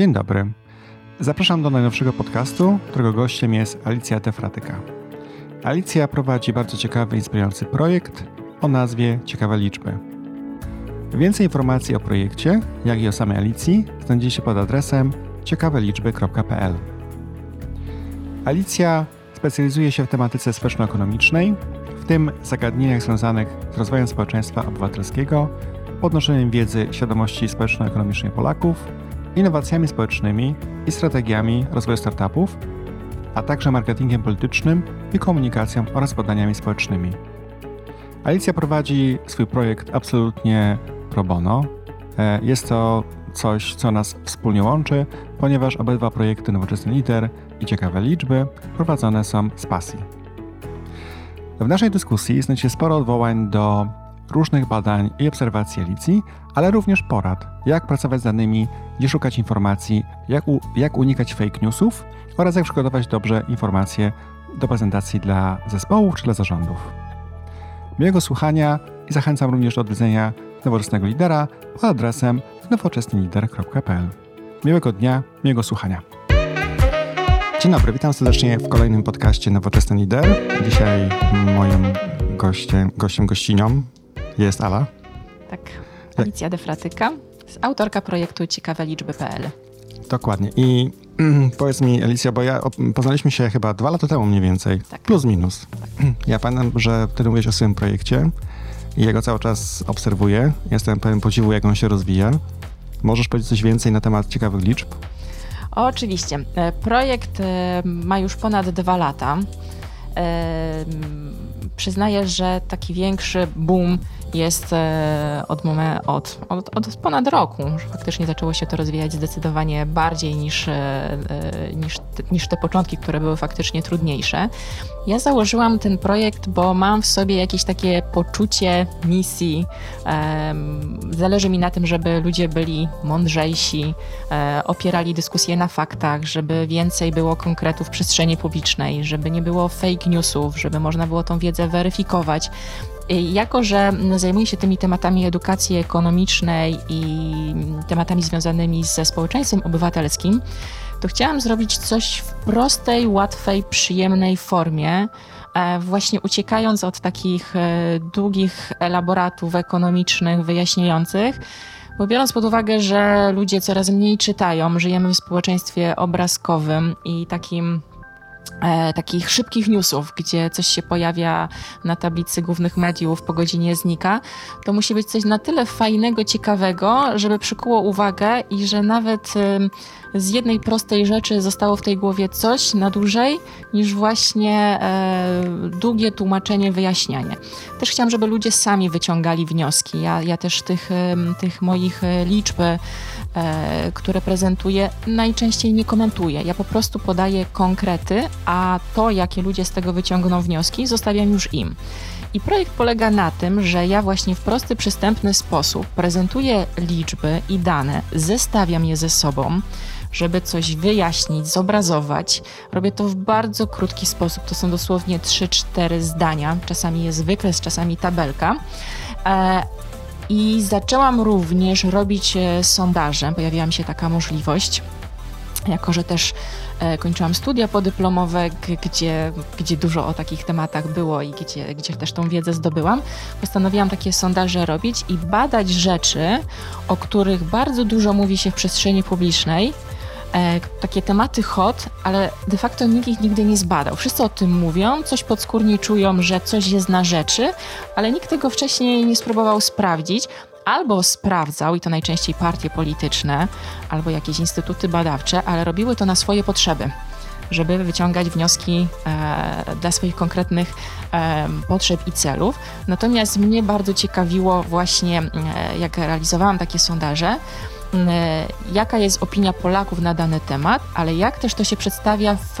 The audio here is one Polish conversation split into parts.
Dzień dobry. Zapraszam do najnowszego podcastu, którego gościem jest Alicja Tefratyka. Alicja prowadzi bardzo ciekawy, inspirujący projekt o nazwie Ciekawe Liczby. Więcej informacji o projekcie, jak i o samej Alicji znajdziecie pod adresem ciekaweliczby.pl. Alicja specjalizuje się w tematyce społeczno-ekonomicznej, w tym zagadnieniach związanych z rozwojem społeczeństwa obywatelskiego, podnoszeniem wiedzy świadomości społeczno-ekonomicznej Polaków, innowacjami społecznymi i strategiami rozwoju startupów, a także marketingiem politycznym i komunikacją oraz badaniami społecznymi. Alicja prowadzi swój projekt absolutnie pro bono. E, jest to coś, co nas wspólnie łączy, ponieważ obydwa projekty Nowoczesny Lider i Ciekawe Liczby prowadzone są z pasji. W naszej dyskusji znajdziecie sporo odwołań do różnych badań i obserwacji Alicji, ale również porad, jak pracować z danymi, gdzie szukać informacji, jak, u, jak unikać fake newsów oraz jak przygotować dobrze informacje do prezentacji dla zespołów czy dla zarządów. Miłego słuchania i zachęcam również do odwiedzenia nowoczesnego lidera pod adresem nowoczesnylider.pl. Miłego dnia, miłego słuchania. Dzień dobry, witam serdecznie w kolejnym podcaście Nowoczesny Lider. Dzisiaj moim gościem, gościem gościnią jest Ala. Tak, Alicja Defratyka, autorka projektu Ciekawe Liczby.pl. Dokładnie. I mm, powiedz mi, Alicja, bo ja poznaliśmy się chyba dwa lata temu mniej więcej, tak. plus minus. Tak. Ja pamiętam, że wtedy mówiłeś o swoim projekcie i ja go cały czas obserwuję. Jestem pełen podziwu, jak on się rozwija. Możesz powiedzieć coś więcej na temat ciekawych liczb? oczywiście. E, projekt e, ma już ponad dwa lata. E, przyznaję, że taki większy boom jest e, od, moment, od, od, od, ponad roku, że faktycznie zaczęło się to rozwijać zdecydowanie bardziej niż, e, e, niż, niż te początki, które były faktycznie trudniejsze. Ja założyłam ten projekt, bo mam w sobie jakieś takie poczucie misji. Zależy mi na tym, żeby ludzie byli mądrzejsi, opierali dyskusje na faktach, żeby więcej było konkretów w przestrzeni publicznej, żeby nie było fake newsów, żeby można było tą wiedzę weryfikować. Jako, że zajmuję się tymi tematami edukacji ekonomicznej i tematami związanymi ze społeczeństwem obywatelskim, to chciałam zrobić coś w prostej, łatwej, przyjemnej formie, e, właśnie uciekając od takich e, długich elaboratów ekonomicznych, wyjaśniających. Bo biorąc pod uwagę, że ludzie coraz mniej czytają, żyjemy w społeczeństwie obrazkowym i takim e, takich szybkich newsów, gdzie coś się pojawia na tablicy głównych mediów, po godzinie znika, to musi być coś na tyle fajnego, ciekawego, żeby przykuło uwagę i że nawet z jednej prostej rzeczy zostało w tej głowie coś na dłużej, niż właśnie e, długie tłumaczenie, wyjaśnianie. Też chciałam, żeby ludzie sami wyciągali wnioski. Ja, ja też tych, tych moich e, liczb, które prezentuję, najczęściej nie komentuję. Ja po prostu podaję konkrety, a to, jakie ludzie z tego wyciągną wnioski, zostawiam już im. I projekt polega na tym, że ja właśnie w prosty, przystępny sposób prezentuję liczby i dane, zestawiam je ze sobą, żeby coś wyjaśnić, zobrazować. Robię to w bardzo krótki sposób. To są dosłownie 3-4 zdania. Czasami jest wykres, czasami tabelka. I zaczęłam również robić e, sondaże. Pojawiła mi się taka możliwość jako że też e, kończyłam studia podyplomowe, gdzie, gdzie dużo o takich tematach było i gdzie, gdzie też tą wiedzę zdobyłam, postanowiłam takie sondaże robić i badać rzeczy, o których bardzo dużo mówi się w przestrzeni publicznej, e, takie tematy hot, ale de facto nikt ich nigdy nie zbadał. Wszyscy o tym mówią, coś podskórnie czują, że coś jest na rzeczy, ale nikt tego wcześniej nie spróbował sprawdzić, albo sprawdzał, i to najczęściej partie polityczne, albo jakieś instytuty badawcze, ale robiły to na swoje potrzeby żeby wyciągać wnioski e, dla swoich konkretnych e, potrzeb i celów. Natomiast mnie bardzo ciekawiło właśnie, e, jak realizowałam takie sondaże, jaka jest opinia Polaków na dany temat, ale jak też to się przedstawia w,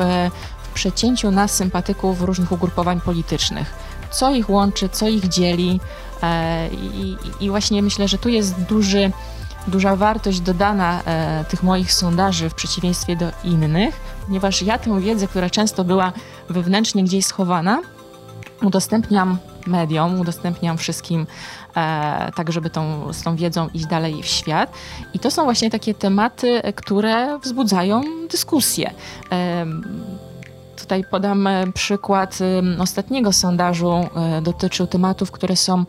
w przecięciu nas, sympatyków różnych ugrupowań politycznych. Co ich łączy, co ich dzieli, E, I, I, właśnie myślę, że tu jest duży, duża wartość dodana e, tych moich sondaży w przeciwieństwie do innych, ponieważ ja tę wiedzę, która często była wewnętrznie gdzieś schowana, udostępniam mediom, udostępniam wszystkim, e, tak żeby tą, z tą wiedzą iść dalej w świat. I to są właśnie takie tematy, które wzbudzają dyskusję. E, tutaj podam e, przykład ostatniego sondażu, e, dotyczył tematów, które są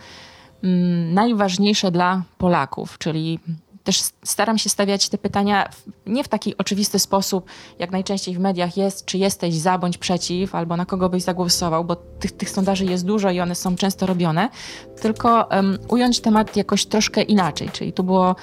mm, najważniejsze dla Polaków, czyli też staram się stawiać te pytania nie w taki oczywisty sposób, jak najczęściej w mediach jest, czy jesteś za bądź przeciw, albo na kogo byś zagłosował, bo tych, tych sondaży jest dużo i one są często robione, tylko um, ująć temat jakoś troszkę inaczej. Czyli tu było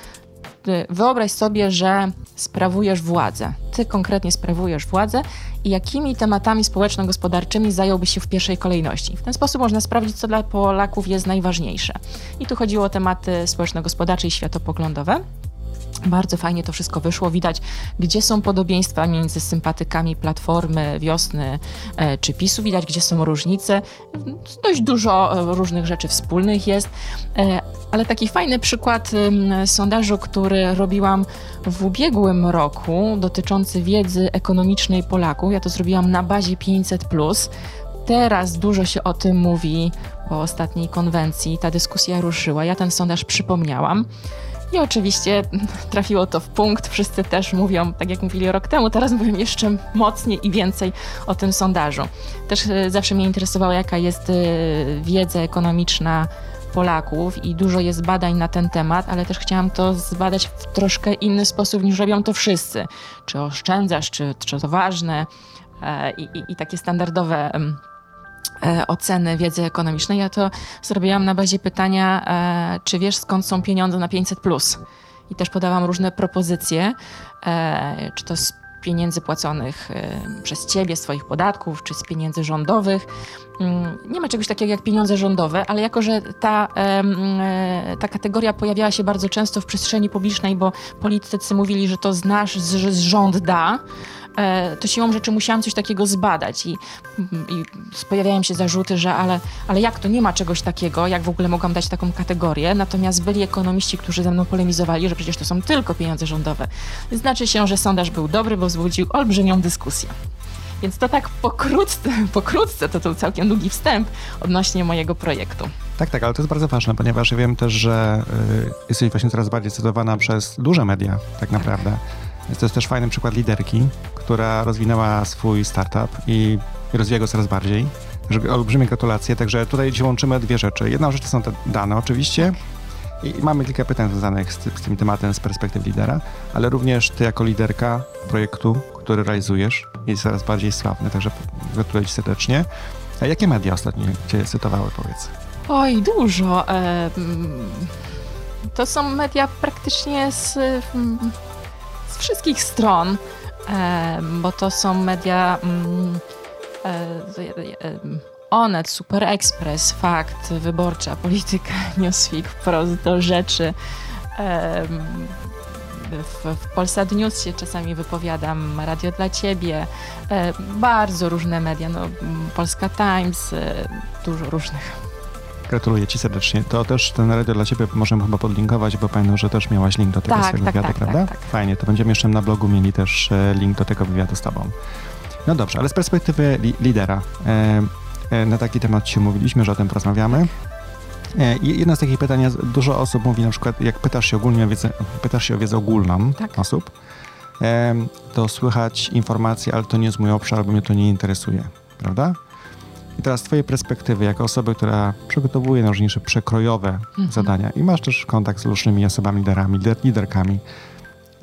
wyobraź sobie, że sprawujesz władzę. Ty konkretnie sprawujesz władzę i jakimi tematami społeczno-gospodarczymi zająłbyś się w pierwszej kolejności. W ten sposób można sprawdzić, co dla Polaków jest najważniejsze. I tu chodziło o tematy społeczno-gospodarcze i światopoglądowe. Bardzo fajnie to wszystko wyszło. Widać, gdzie są podobieństwa między sympatykami Platformy, Wiosny e, czy PiSu. Widać, gdzie są różnice. Dość dużo e, różnych rzeczy wspólnych jest. E, ale taki fajny przykład sondażu, który robiłam w ubiegłym roku, dotyczący wiedzy ekonomicznej Polaków. Ja to zrobiłam na bazie 500. Teraz dużo się o tym mówi po ostatniej konwencji. Ta dyskusja ruszyła. Ja ten sondaż przypomniałam. I oczywiście trafiło to w punkt. Wszyscy też mówią, tak jak mówili rok temu, teraz mówią jeszcze mocniej i więcej o tym sondażu. Też e, zawsze mnie interesowało, jaka jest e, wiedza ekonomiczna Polaków i dużo jest badań na ten temat, ale też chciałam to zbadać w troszkę inny sposób niż robią to wszyscy. Czy oszczędzasz, czy, czy to ważne e, i, i, i takie standardowe oceny wiedzy ekonomicznej. Ja to zrobiłam na bazie pytania, e, czy wiesz skąd są pieniądze na 500. I też podałam różne propozycje, e, czy to z pieniędzy płaconych przez ciebie, z Twoich podatków, czy z pieniędzy rządowych. Mm, nie ma czegoś takiego jak pieniądze rządowe, ale jako, że ta, ta kategoria pojawiała się bardzo często w przestrzeni publicznej, bo politycy mówili, że to znasz, że rząd da, E, to siłą rzeczy musiałam coś takiego zbadać i, i pojawiają się zarzuty, że ale, ale jak to nie ma czegoś takiego, jak w ogóle mogłam dać taką kategorię, natomiast byli ekonomiści, którzy ze mną polemizowali, że przecież to są tylko pieniądze rządowe. Znaczy się, że sondaż był dobry, bo wzbudził olbrzymią dyskusję. Więc to tak pokrótce, pokrótce to był całkiem długi wstęp odnośnie mojego projektu. Tak, tak, ale to jest bardzo ważne, ponieważ ja wiem też, że y, jesteś właśnie coraz bardziej cytowana przez duże media, tak naprawdę. To jest też fajny przykład liderki, która rozwinęła swój startup i rozwija go coraz bardziej. Olbrzymie gratulacje. Także tutaj dzisiaj łączymy dwie rzeczy. Jedna rzecz to są te dane oczywiście i mamy kilka pytań związanych z, z tym tematem z perspektywy lidera, ale również ty jako liderka projektu, który realizujesz, jest coraz bardziej sławny, także gratuluję ci serdecznie. A jakie media ostatnio cię cytowały, powiedz? Oj, dużo. To są media praktycznie z wszystkich stron, e, bo to są media mm, e, e, Onet, Super Express, Fakt, Wyborcza, Polityka, Newsweek, wprost do rzeczy. W, w Polsat News się czasami wypowiadam, Radio dla Ciebie, bardzo różne media, no, Polska Times, dużo różnych. Gratuluję Ci serdecznie. To też ten radio dla Ciebie możemy chyba podlinkować, bo pamiętam, że też miałaś link do tego tak, swojego tak, wywiadu, tak, prawda? Tak, tak. Fajnie, to będziemy jeszcze na blogu mieli też e, link do tego wywiadu z Tobą. No dobrze, ale z perspektywy li lidera, e, e, na taki temat się mówiliśmy, że o tym porozmawiamy. Jedno z takich pytań, dużo osób mówi na przykład, jak pytasz się ogólnie o wiedzę, pytasz się o wiedzę ogólną tak. osób, to słychać informacje, ale to nie jest mój obszar, bo mnie to nie interesuje, prawda? I teraz z twojej perspektywy, jako osoby, która przygotowuje najróżniejsze przekrojowe mhm. zadania i masz też kontakt z różnymi osobami, liderami, liderkami,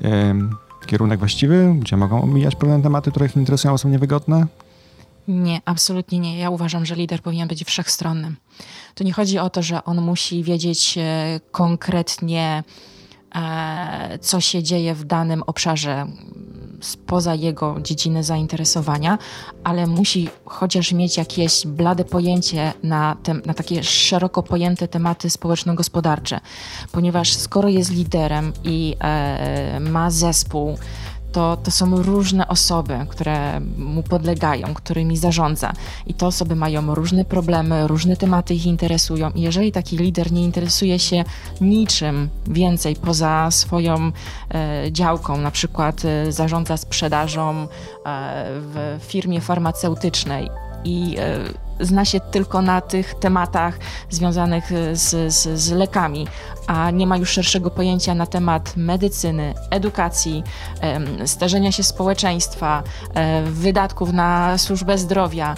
ym, kierunek właściwy, gdzie mogą omijać pewne tematy, które ich interesują, są niewygodne? Nie, absolutnie nie. Ja uważam, że lider powinien być wszechstronnym. To nie chodzi o to, że on musi wiedzieć e, konkretnie, e, co się dzieje w danym obszarze spoza jego dziedziny zainteresowania, ale musi chociaż mieć jakieś blade pojęcie na, te, na takie szeroko pojęte tematy społeczno-gospodarcze, ponieważ skoro jest liderem i e, ma zespół, to, to są różne osoby, które mu podlegają, którymi zarządza. I te osoby mają różne problemy, różne tematy ich interesują. I jeżeli taki lider nie interesuje się niczym więcej poza swoją e, działką, na przykład e, zarządza sprzedażą e, w firmie farmaceutycznej i e, zna się tylko na tych tematach związanych z, z, z lekami, a nie ma już szerszego pojęcia na temat medycyny, edukacji, starzenia się społeczeństwa, e, wydatków na służbę zdrowia,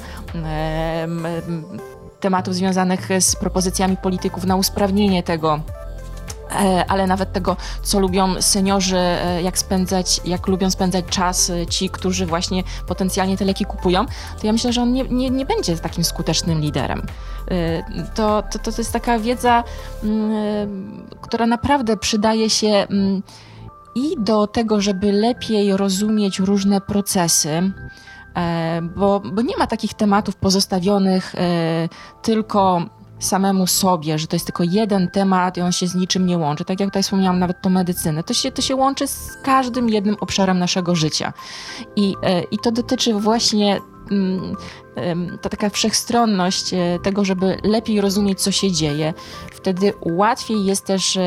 tematów związanych z propozycjami polityków na usprawnienie tego ale nawet tego, co lubią seniorzy, e, jak spędzać, jak lubią spędzać czas ci, którzy właśnie potencjalnie te leki kupują, to ja myślę, że on nie, nie, nie będzie takim skutecznym liderem. To, to, to jest taka wiedza, mm, która naprawdę przydaje się mm, i do tego, żeby lepiej rozumieć różne procesy, e, bo, bo nie ma takich tematów pozostawionych e, tylko samemu sobie, że to jest tylko jeden temat i on się z niczym nie łączy. Tak jak tutaj wspomniałam, nawet to medycynę. To się, to się łączy z każdym jednym obszarem naszego życia. I, e, i to dotyczy właśnie mm, ta taka wszechstronność tego, żeby lepiej rozumieć, co się dzieje. Wtedy łatwiej jest też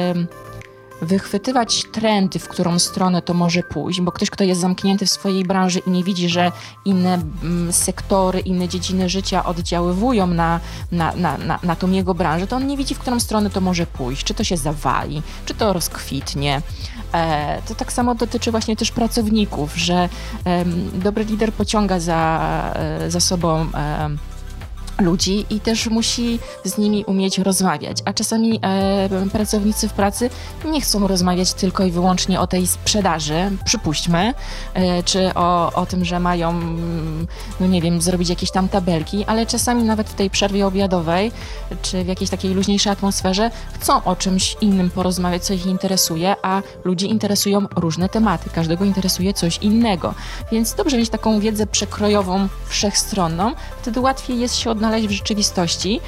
wychwytywać trendy, w którą stronę to może pójść, bo ktoś, kto jest zamknięty w swojej branży i nie widzi, że inne mm, sektory, inne dziedziny życia oddziaływują na, na, na, na, na tą jego branżę, to on nie widzi, w którą stronę to może pójść, czy to się zawali, czy to rozkwitnie. E, to tak samo dotyczy właśnie też pracowników, że dobry lider pociąga za, e, za sobą ludzi i też musi z nimi umieć rozmawiać. A czasami e, pracownicy w pracy nie chcą rozmawiać tylko i wyłącznie o tej sprzedaży, przypuśćmy, e, czy o, o tym, że mają, no nie wiem, zrobić jakieś tam tabelki, ale czasami nawet w tej przerwie obiadowej, czy w jakiejś takiej luźniejszej atmosferze chcą o czymś innym porozmawiać, co ich interesuje, a ludzi interesują różne tematy, każdego interesuje coś innego. Więc dobrze mieć taką wiedzę przekrojową, wszechstronną, wtedy łatwiej jest się odnaleźć znaleźć w rzeczywistości.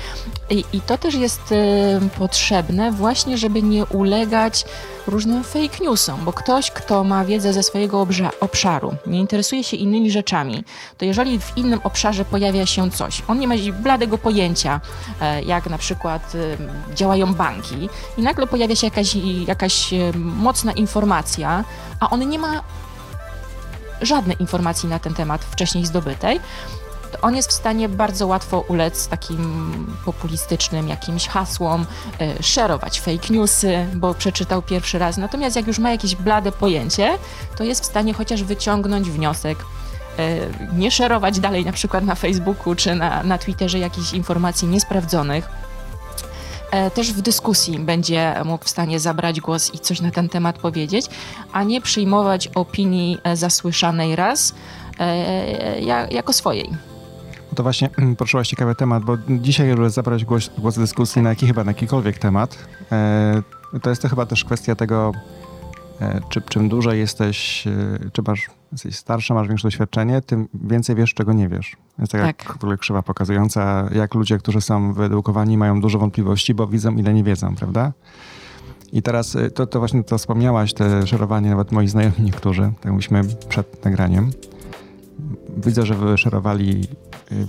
I, i to też jest y, potrzebne właśnie, żeby nie ulegać różnym fake newsom, bo ktoś, kto ma wiedzę ze swojego obszaru, nie interesuje się innymi rzeczami, to jeżeli w innym obszarze pojawia się coś, on nie ma bladego pojęcia, e, jak na przykład y, działają banki i nagle pojawia się jakaś, jakaś y, mocna informacja, a on nie ma żadnej informacji na ten temat wcześniej zdobytej, on jest w stanie bardzo łatwo ulec takim populistycznym jakimś hasłom, e, szerować fake newsy, bo przeczytał pierwszy raz. Natomiast jak już ma jakieś blade pojęcie, to jest w stanie chociaż wyciągnąć wniosek, e, nie szerować dalej na przykład na Facebooku czy na, na Twitterze jakichś informacji niesprawdzonych. E, też w dyskusji będzie mógł w stanie zabrać głos i coś na ten temat powiedzieć, a nie przyjmować opinii zasłyszanej raz jako swojej. To właśnie mm, poruszyłaś ciekawy temat, bo dzisiaj, żeby zabrać głos, głos dyskusji na jaki chyba na jakikolwiek temat, e, to jest to chyba też kwestia tego, e, czy, czym dłużej jesteś, e, czy masz, jesteś starsza, masz większe doświadczenie, tym więcej wiesz, czego nie wiesz. Jest taka tak. ogóle krzywa pokazująca, jak ludzie, którzy są wyedukowani, mają dużo wątpliwości, bo widzą, ile nie wiedzą, prawda? I teraz to, to właśnie to wspomniałaś, te szerowanie, nawet moi znajomi niektórzy, tak mówiliśmy przed nagraniem. Widzę, że wyszerowali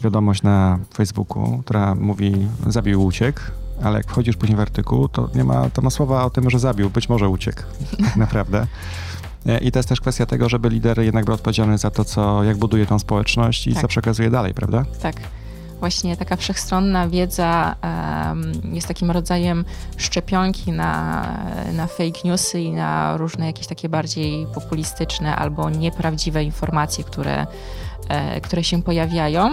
wiadomość na Facebooku, która mówi zabił, uciekł, ale jak wchodzisz później w artykuł, to nie ma, to ma słowa o tym, że zabił, być może uciekł, tak naprawdę. I to jest też kwestia tego, żeby lider jednak był odpowiedzialny za to, co, jak buduje tą społeczność i tak. co przekazuje dalej, prawda? Tak. Właśnie taka wszechstronna wiedza um, jest takim rodzajem szczepionki na, na fake newsy i na różne jakieś takie bardziej populistyczne albo nieprawdziwe informacje, które E, które się pojawiają.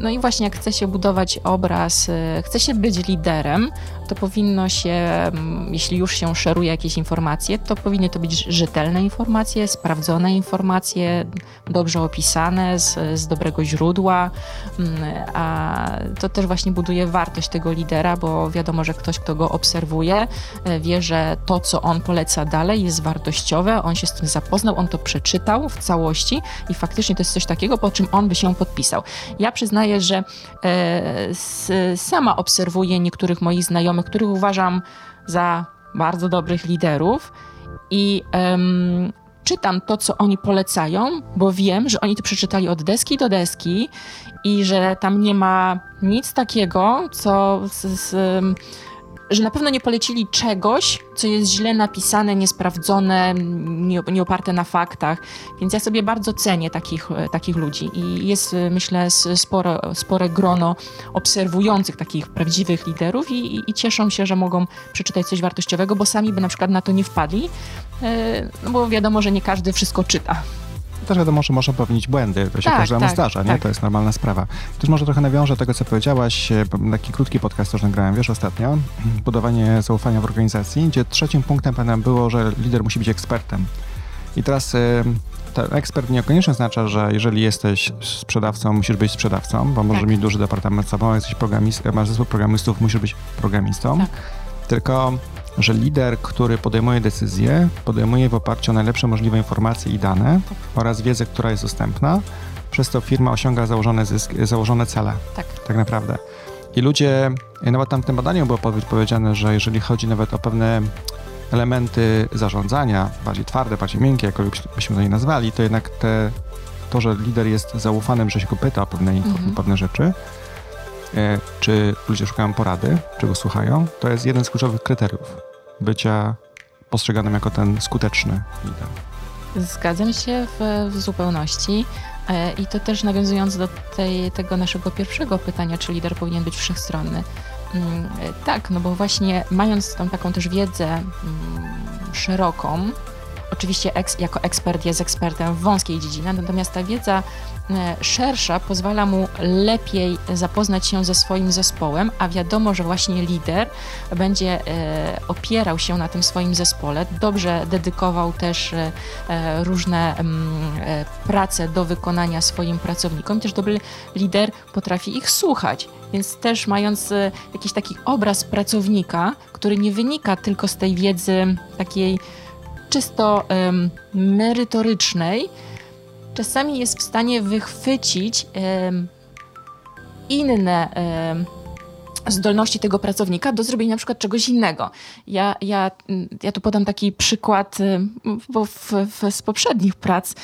No i właśnie jak chce się budować obraz, e, chce się być liderem, to powinno się, mm, jeśli już się szeruje jakieś informacje, to powinny to być rzetelne informacje, sprawdzone informacje, dobrze opisane, z, z dobrego źródła, mm, a to też właśnie buduje wartość tego lidera, bo wiadomo, że ktoś, kto go obserwuje, e, wie, że to, co on poleca dalej, jest wartościowe, on się z tym zapoznał, on to przeczytał w całości i faktycznie to jest coś takiego, po czym on by się podpisał. Ja przyznaję, że e, sama obserwuję niektórych moich znajomych, znajomych, których uważam za bardzo dobrych liderów. I um, czytam to, co oni polecają, bo wiem, że oni to przeczytali od deski do deski i że tam nie ma nic takiego, co z, z że na pewno nie polecili czegoś, co jest źle napisane, niesprawdzone, nie, nie oparte na faktach. Więc ja sobie bardzo cenię takich, takich ludzi. I jest, myślę, spore, spore grono obserwujących takich prawdziwych liderów i, i, cieszą się, że mogą przeczytać coś wartościowego, bo sami by na przykład na to nie wpadli. E, no bo wiadomo, że nie każdy wszystko czyta. Też wiadomo, że można popełnić błędy, to się tak, każdemu tak, zdarza, nie? Tak. To jest normalna sprawa. Też może trochę nawiążę tego, co powiedziałaś, e, taki krótki podcast też nagrałem, wiesz, ostatnio, budowanie zaufania w organizacji, gdzie trzecim punktem panem było, że lider musi być ekspertem. I teraz e, ten ekspert niekoniecznie oznacza, że jeżeli jesteś sprzedawcą, musisz być sprzedawcą, bo może tak. mieć duży departament sobą, jesteś programistą, masz zespół programistów, musisz być programistą. Tak. Tylko że lider, który podejmuje decyzje, podejmuje w oparciu o najlepsze możliwe informacje i dane tak. oraz wiedzę, która jest dostępna. Przez to firma osiąga założone, zysk, założone cele. Tak. Tak naprawdę. I ludzie, nawet tam w tym badaniu było powiedziane, że jeżeli chodzi nawet o pewne elementy zarządzania, bardziej twarde, bardziej miękkie, jakkolwiek byśmy to nie nazwali, to jednak te, to, że lider jest zaufanym, że się go pyta o pewne, mhm. pewne rzeczy, czy ludzie szukają porady, czy go słuchają, to jest jeden z kluczowych kryteriów bycia postrzeganym jako ten skuteczny lider. Zgadzam się w, w zupełności. E, I to też nawiązując do tej, tego naszego pierwszego pytania, czy lider powinien być wszechstronny. Mm, e, tak, no bo właśnie mając tą taką też wiedzę mm, szeroką, oczywiście eks, jako ekspert jest ekspertem w wąskiej dziedzinie, natomiast ta wiedza E, szersza pozwala mu lepiej zapoznać się ze swoim zespołem, a wiadomo, że właśnie lider będzie e, opierał się na tym swoim zespole, dobrze dedykował też e, różne mm, prace do wykonania swoim pracownikom. Też dobry lider potrafi ich słuchać, więc też mając jakiś taki obraz pracownika, który nie wynika tylko z tej wiedzy takiej czysto merytorycznej, czasami jest w stanie wychwycić inne zdolności tego pracownika do zrobienia na przykład czegoś innego. Ja, ja, ja tu podam taki przykład, bo w, w, z poprzednich prac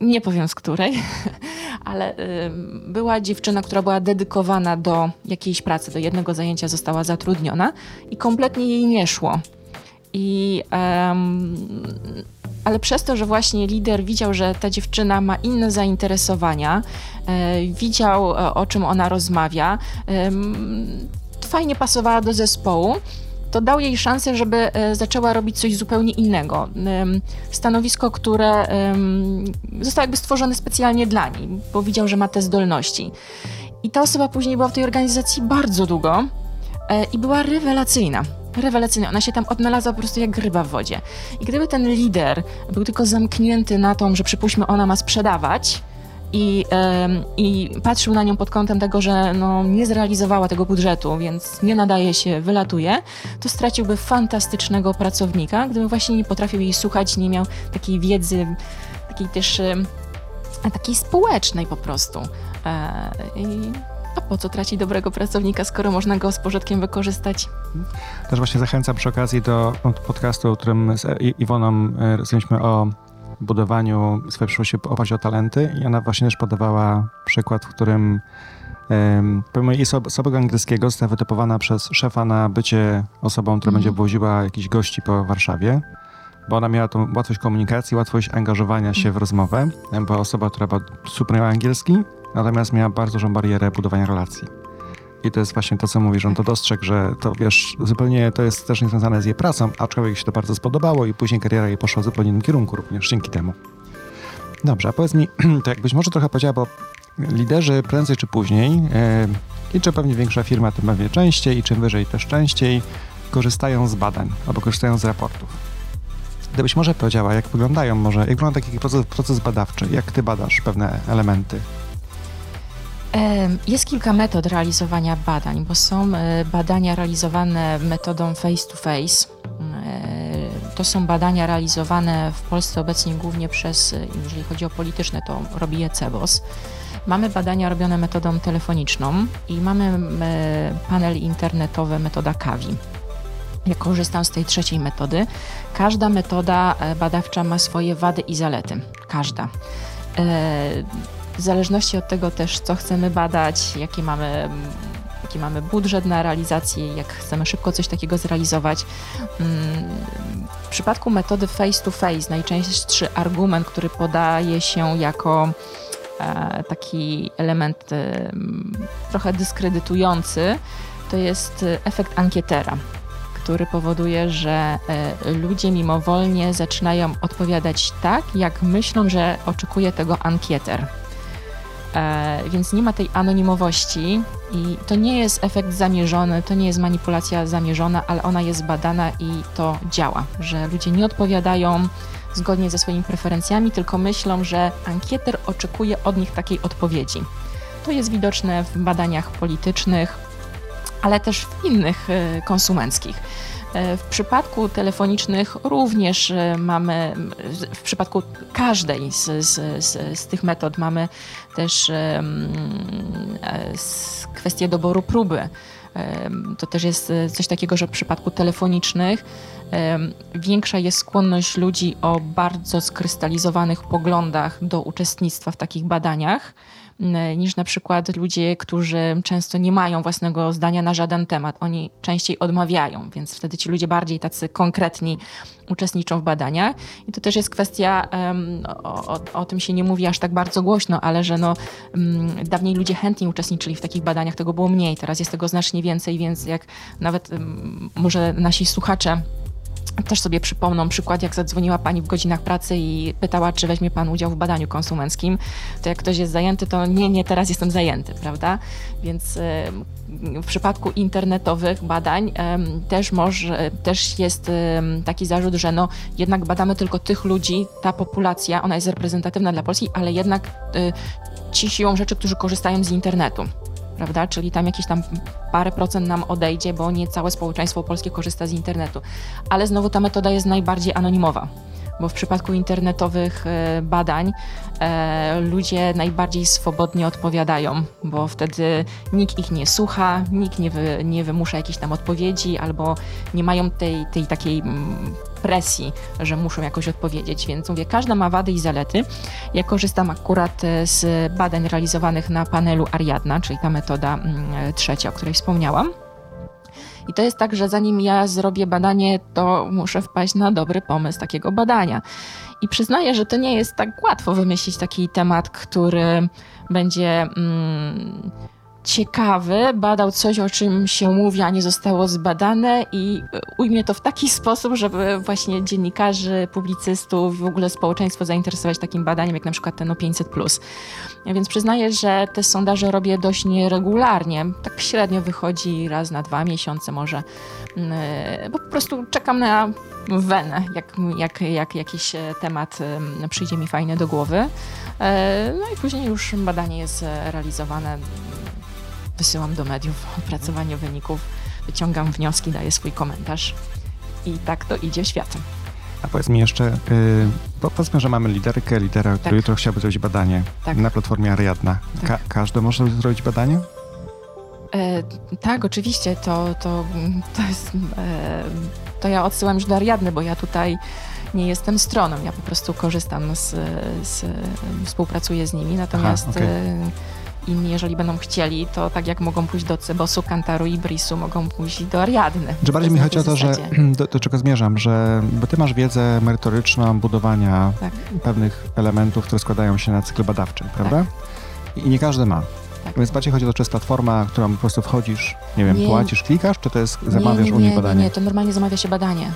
nie powiem z której, ale była dziewczyna, która była dedykowana do jakiejś pracy, do jednego zajęcia została zatrudniona i kompletnie jej nie szło. I um, ale przez to, że właśnie lider widział, że ta dziewczyna ma inne zainteresowania, e, widział e, o czym ona rozmawia, e, fajnie pasowała do zespołu, to dał jej szansę, żeby zaczęła robić coś zupełnie innego. Stanowisko, które zostało jakby stworzone specjalnie dla niej, bo widział, że ma te zdolności. I ta osoba później była w tej organizacji bardzo długo i była rewelacyjna rewelacyjna. Ona się tam odnalazła po prostu jak ryba w wodzie. I gdyby ten lider był tylko zamknięty na tą, że przypuśćmy ona ma sprzedawać, i, i patrzył na nią pod kątem tego, że no, nie zrealizowała tego budżetu, więc nie nadaje się, wylatuje, to straciłby fantastycznego pracownika, gdyby właśnie nie potrafił jej słuchać, nie miał takiej wiedzy, takiej też takiej społecznej po prostu. E, I a po co tracić dobrego pracownika, skoro można go z pożytkiem wykorzystać? Też właśnie zachęcam przy okazji do podcastu, o którym z Iwoną e, rozmawialiśmy o budowaniu swojej przyszłości w oparciu o talenty i ona właśnie też podawała przykład, w którym um, pomimo jej osobego angielskiego została wytypowana przez szefa na bycie osobą, która mm. będzie woziła jakichś gości po Warszawie, bo ona miała tą łatwość komunikacji, łatwość angażowania się w rozmowę, była osoba, która super miała angielski, natomiast miała bardzo dużą barierę budowania relacji. I to jest właśnie to, co mówisz, on to dostrzegł, że to wiesz, zupełnie to jest też niezwiązane z jej pracą, aczkolwiek się to bardzo spodobało i później kariera jej poszła w zupełnie innym kierunku również dzięki temu. Dobrze, a powiedz mi, to jakbyś może trochę powiedziała, bo liderzy prędzej czy później, yy, i czy pewnie większa firma tym pewnie częściej, i czym wyżej też częściej, korzystają z badań albo korzystają z raportów. Gdybyś może powiedziała, jak wyglądają może, jak wygląda taki proces, proces badawczy, jak ty badasz pewne elementy jest kilka metod realizowania badań, bo są e, badania realizowane metodą face-to-face. E, to są badania realizowane w Polsce obecnie głównie przez, e, jeżeli chodzi o polityczne, to robi je CEBOS. Mamy badania robione metodą telefoniczną i mamy panel internetowy metoda KAWI. Ja korzystam z tej trzeciej metody. Każda metoda badawcza ma swoje wady i zalety. Każda w zależności od tego też, co chcemy badać, jakie mamy jaki mamy budżet na realizację, jak chcemy szybko coś takiego zrealizować. Mm, w przypadku metody face to face najczęstszy argument, który podaje się jako e, taki element trochę dyskredytujący, to jest efekt ankietera który powoduje, że e, ludzie mimowolnie zaczynają odpowiadać tak, jak myślą, że oczekuje tego ankieter. E, więc nie ma tej anonimowości i to nie jest efekt zamierzony, to nie jest manipulacja zamierzona, ale ona jest badana i to działa, że ludzie nie odpowiadają zgodnie ze swoimi preferencjami, tylko myślą, że ankieter oczekuje od nich takiej odpowiedzi. To jest widoczne w badaniach politycznych, ale też w innych e, konsumenckich. E, w przypadku telefonicznych również e, mamy, w przypadku każdej z, z, z, z tych metod mamy też kwestię doboru próby. To też jest coś takiego, że w przypadku telefonicznych większa jest skłonność ludzi o bardzo skrystalizowanych poglądach do uczestnictwa w takich badaniach niż na przykład ludzie, którzy często nie mają własnego zdania na żaden temat. Oni częściej odmawiają, więc wtedy ci ludzie bardziej tacy konkretni uczestniczą w badaniach. I to też jest kwestia, o, o, o, tym się nie mówi aż tak bardzo głośno, ale że no, um, dawniej ludzie chętnie uczestniczyli w takich badaniach, tego było mniej, teraz jest tego znacznie więcej, więc jak nawet um, może nasi słuchacze też sobie przypomną przykład, jak zadzwoniła pani w godzinach pracy i pytała, czy weźmie pan udział w badaniu konsumenckim. To jak ktoś jest zajęty, to nie, nie, teraz jestem zajęty, prawda? Więc w przypadku internetowych badań też, może, też jest taki zarzut, że no, jednak badamy tylko tych ludzi, ta populacja, ona jest reprezentatywna dla Polski, ale jednak y, ci siłą rzeczy, którzy korzystają z internetu prawda? Czyli tam jakieś tam parę procent nam odejdzie, bo nie całe społeczeństwo polskie korzysta z internetu. Ale znowu ta metoda jest najbardziej anonimowa bo w przypadku internetowych e, badań e, ludzie najbardziej swobodnie odpowiadają, bo wtedy nikt ich nie słucha, nikt nie, wy, nie wymusza jakichś tam odpowiedzi albo nie mają tej, tej takiej mm, presji, że muszą jakoś odpowiedzieć. Więc mówię, każda ma wady i zalety. Ja korzystam akurat e, z badań realizowanych na panelu Ariadna, czyli ta metoda mm, trzecia, o której wspomniałam. I to jest tak, że zanim ja zrobię badanie, to muszę wpaść na dobry pomysł takiego badania. I przyznaję, że to nie jest tak łatwo wymyślić taki temat, który będzie. Mm, ciekawy, badał coś, o czym się mówi, a nie zostało zbadane i ujmie to w taki sposób, żeby właśnie dziennikarzy, publicystów, w ogóle społeczeństwo zainteresować takim badaniem, jak na przykład ten o 500+. Więc przyznaję, że te sondaże robię dość nieregularnie. Tak średnio wychodzi raz na dwa miesiące może, bo po prostu czekam na wenę, jak, jak, jak jakiś temat przyjdzie mi fajny do głowy. E, no i później już badanie jest realizowane wysyłam do mediów opracowanie wyników, wyciągam wnioski, daję swój komentarz i tak to idzie światem. A powiedz mi jeszcze, yy, powiedzmy, że mamy liderkę, lidera, tak. który jutro chciałby zrobić badanie tak. na platformie Ariadna. Tak. Ka każdy może zrobić badanie? E, tak, oczywiście. To, to, to jest. E, to ja odsyłam już do Ariadny, bo ja tutaj nie jestem stroną. Ja po prostu korzystam z, z współpracuję z nimi. Natomiast Aha, okay. Inni, jeżeli będą chcieli, to tak jak mogą pójść do Cebosu, Kantaru i Brisu, mogą pójść do Ariadny. Że bardziej mi chodzi o to, że do, do, czego zmierzam, że bo ty masz wiedzę merytoryczną budowania tak. pewnych elementów, które składają się na cykl badawczy, prawda? Tak. I nie każdy ma. Tak. Więc bardziej chodzi o to, czy jest platforma, którą po prostu wchodzisz, nie wiem, nie. płacisz, klikasz, czy to jest, zamawiasz nie, nie, u nich badanie? Nie, nie, to normalnie zamawia się badanie.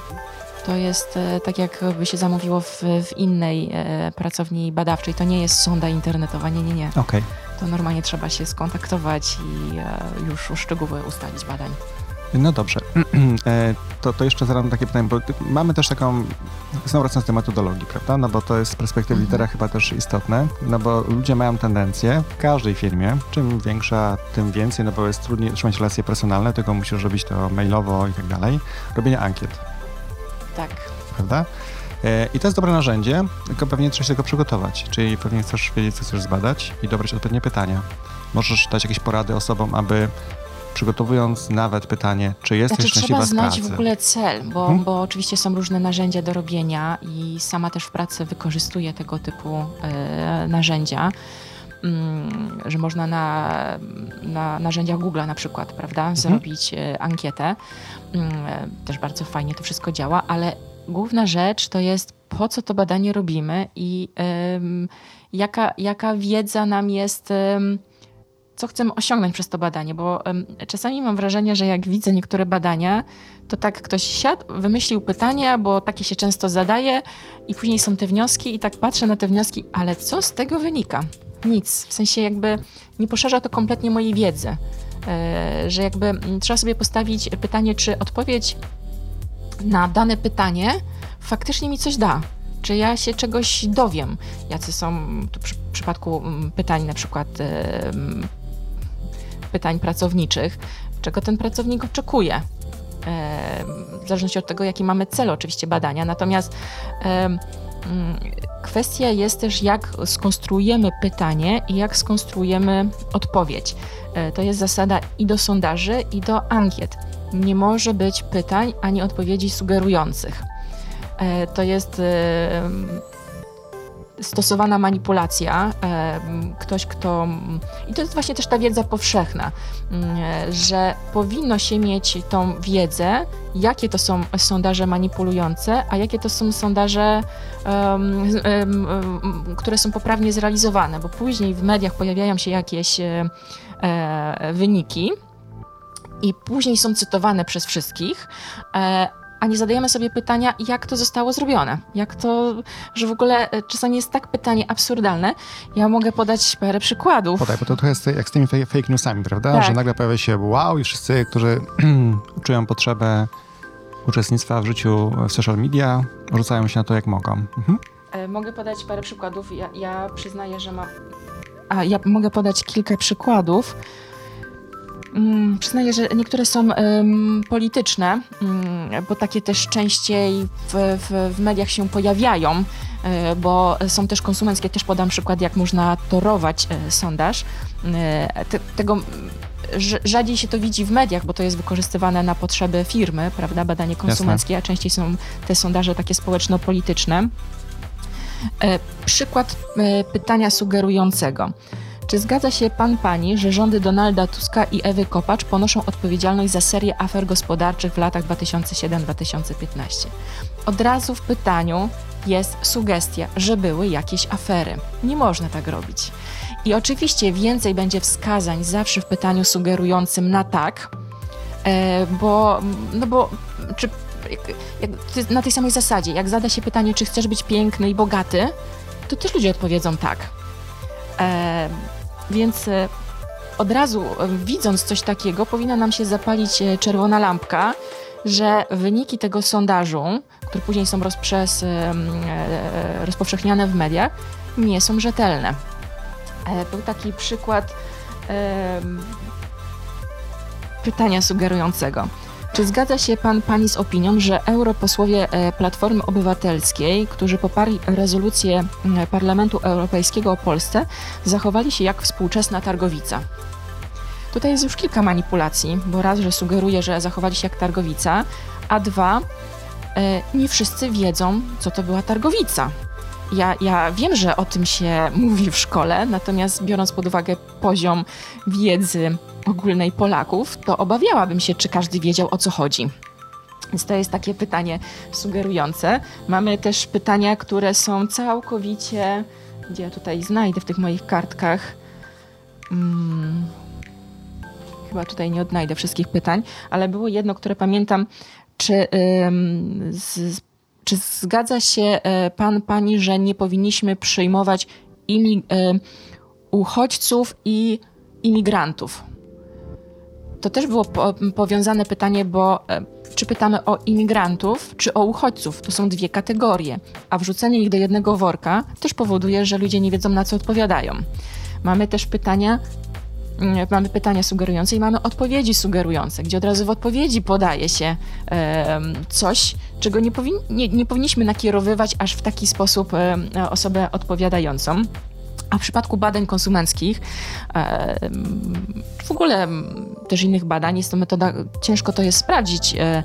To jest e, tak, jakby się zamówiło w, w innej e, pracowni badawczej. To nie jest sonda internetowa, nie, nie, nie. Okay to normalnie trzeba się skontaktować i e, już szczegóły ustalić badań. No dobrze. To, to jeszcze zadam takie pytanie, bo mamy też taką, znowu wracając do metodologii, prawda? No bo to jest z perspektywy mhm. litera chyba też istotne, no bo ludzie mają tendencję w każdej firmie, czym większa, tym więcej, no bo jest trudniej trzymać relacje personalne, tylko musisz robić to mailowo i tak dalej, robienie ankiet. Tak. Prawda? E, I to jest dobre narzędzie, tylko pewnie trzeba się tego przygotować. Czyli pewnie chcesz wiedzieć, co chcesz zbadać i dobrać odpowiednie pytania. Możesz dać jakieś porady osobom, aby przygotowując nawet pytanie, czy jesteś znaczy, szczęśliwa trzeba znać w ogóle cel, bo, hmm? bo oczywiście są różne narzędzia do robienia i sama też w pracy wykorzystuję tego typu e, narzędzia. Mm, że można na, na narzędziach Google na przykład, prawda, mhm. zrobić e, ankietę. Mm, też bardzo fajnie to wszystko działa, ale główna rzecz to jest po co to badanie robimy i um, jaka, jaka wiedza nam jest, um, co chcemy osiągnąć przez to badanie, bo um, czasami mam wrażenie, że jak widzę niektóre badania, to tak ktoś siadł, wymyślił pytania, bo takie się często zadaje i później są te wnioski i tak patrzę na te wnioski, ale co z tego wynika? Nic. W sensie jakby nie poszerza to kompletnie mojej wiedzy. E, że jakby trzeba sobie postawić pytanie, czy odpowiedź na dane pytanie faktycznie mi coś da. Czy ja się czegoś dowiem? Jacy są tu przy, w przypadku pytań na przykład pytań pracowniczych, czego ten pracownik oczekuje? w zależności od tego, jaki mamy cel oczywiście badania. Natomiast kwestia jest też, jak skonstruujemy pytanie i jak skonstruujemy odpowiedź. E, to jest zasada i do sondaży, i do ankiet. Nie może być pytań ani odpowiedzi sugerujących. E, to jest stosowana manipulacja, ktoś, kto. I to jest właśnie też ta wiedza powszechna, że powinno się mieć tą wiedzę, jakie to są sondaże manipulujące, a jakie to są sondaże, które są poprawnie zrealizowane, bo później w mediach pojawiają się jakieś e, wyniki i później są cytowane przez wszystkich, e, a nie zadajemy sobie pytania, jak to zostało zrobione. Jak to, że w ogóle e, czasami jest tak pytanie absurdalne. Ja mogę podać parę przykładów. Podaj, bo to trochę jest jak z tymi fake newsami, prawda? Tak. Że nagle pojawia się wow i wszyscy, którzy czują potrzebę uczestnictwa w życiu w social media, rzucają się na to jak mogą. Mhm. E, mogę podać parę przykładów. Ja, ja przyznaję, że mam... A, ja mogę podać kilka przykładów. Mm, przyznaję, że niektóre są polityczne, mm, bo takie też częściej w, w, w mediach się pojawiają, e, bo są też konsumenckie. Też podam przykład, jak można torować e, sondaż. E, te, tego rzadziej się to widzi w mediach, bo to jest wykorzystywane na potrzeby firmy, prawda, badanie konsumenckie, Jasne. a częściej są te sondaże takie społeczno-polityczne. Przykład pytania sugerującego. Czy zgadza się pan pani, że rządy Donalda Tuska i Ewy Kopacz ponoszą odpowiedzialność za serię afer gospodarczych w latach 2007-2015? Od razu w pytaniu jest sugestia, że były jakieś afery. Nie można tak robić. I oczywiście więcej będzie wskazań zawsze w pytaniu sugerującym na tak, e, bo, no bo czy, na tej samej zasadzie, jak zada się pytanie, czy chcesz być piękny i bogaty, to też ludzie odpowiedzą tak. E, więc e, od razu e, widząc coś takiego, powinna nam się zapalić e, czerwona lampka, że wyniki tego sondażu, które później są rozprzez, rozpowszechniane w mediach, nie są rzetelne. Był taki przykład pytania sugerującego. Czy zgadza się pan pani z opinią, że europosłowie e, Platformy Obywatelskiej, którzy poparli rezolucję Parlamentu Europejskiego o Polsce, zachowali się jak współczesna targowica? Tutaj jest już kilka manipulacji, bo raz, że sugeruje, że zachowali się jak targowica, a dwa, e, nie wszyscy wiedzą, co to była targowica. Ja, ja wiem, że o tym się mówi w szkole, natomiast biorąc pod uwagę poziom wiedzy ogólnej Polaków, to obawiałabym się, czy każdy wiedział o co chodzi. Więc to jest takie pytanie sugerujące. Mamy też pytania, które są całkowicie. Gdzie ja tutaj znajdę w tych moich kartkach? Hmm. Chyba tutaj nie odnajdę wszystkich pytań, ale było jedno, które pamiętam. Czy, ym, z, czy zgadza się y, pan, pani, że nie powinniśmy przyjmować imi, y, uchodźców i imigrantów? to też było po, powiązane pytanie, bo e, czy pytamy o imigrantów, czy o uchodźców? To są dwie kategorie, a wrzucenie ich do jednego worka też powoduje, że ludzie nie wiedzą, na co odpowiadają. Mamy też pytania, mamy pytania sugerujące i mamy odpowiedzi sugerujące, gdzie od razu w odpowiedzi podaje się coś, czego nie, powin nie, nie powinniśmy nakierowywać aż w taki sposób osobę odpowiadającą. A w przypadku badań konsumenckich, w ogóle też innych badań, jest to metoda, ciężko to jest sprawdzić. E,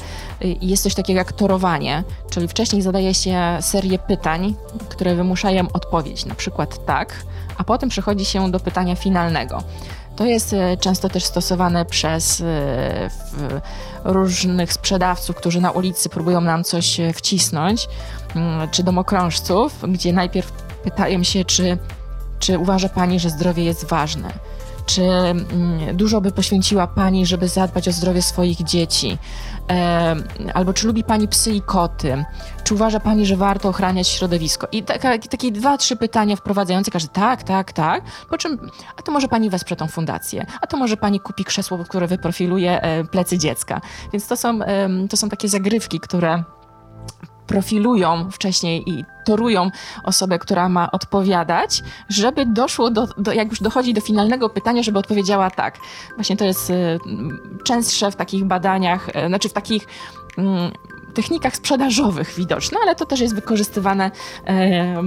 jest coś takiego jak torowanie, czyli wcześniej zadaje się serię pytań, które wymuszają odpowiedź, na przykład tak, a potem przechodzi się do pytania finalnego. To jest e, często też stosowane przez różnych sprzedawców, którzy na ulicy próbują nam coś wcisnąć, mm, czy domokrążców, gdzie najpierw pytają się, czy czy uważa Pani, że zdrowie jest ważne? Czy mm, dużo by poświęciła Pani, żeby zadbać o zdrowie swoich dzieci? E, albo czy lubi Pani psy i koty? Czy uważa Pani, że warto ochraniać środowisko? I taka, takie dwa, trzy pytania wprowadzające każdy tak, tak, tak. Po czym, a to może Pani wesprze tą fundację? A to może Pani kupi krzesło, które wyprofiluje e, plecy dziecka? Więc to są, to są takie zagrywki, które profilują wcześniej i torują osobę, która ma odpowiadać, żeby doszło do, do, jak już dochodzi do finalnego pytania, żeby odpowiedziała tak. Właśnie to jest y, częstsze w takich badaniach, y, znaczy w takich mm, technikach sprzedażowych widoczne, ale to też jest wykorzystywane, e,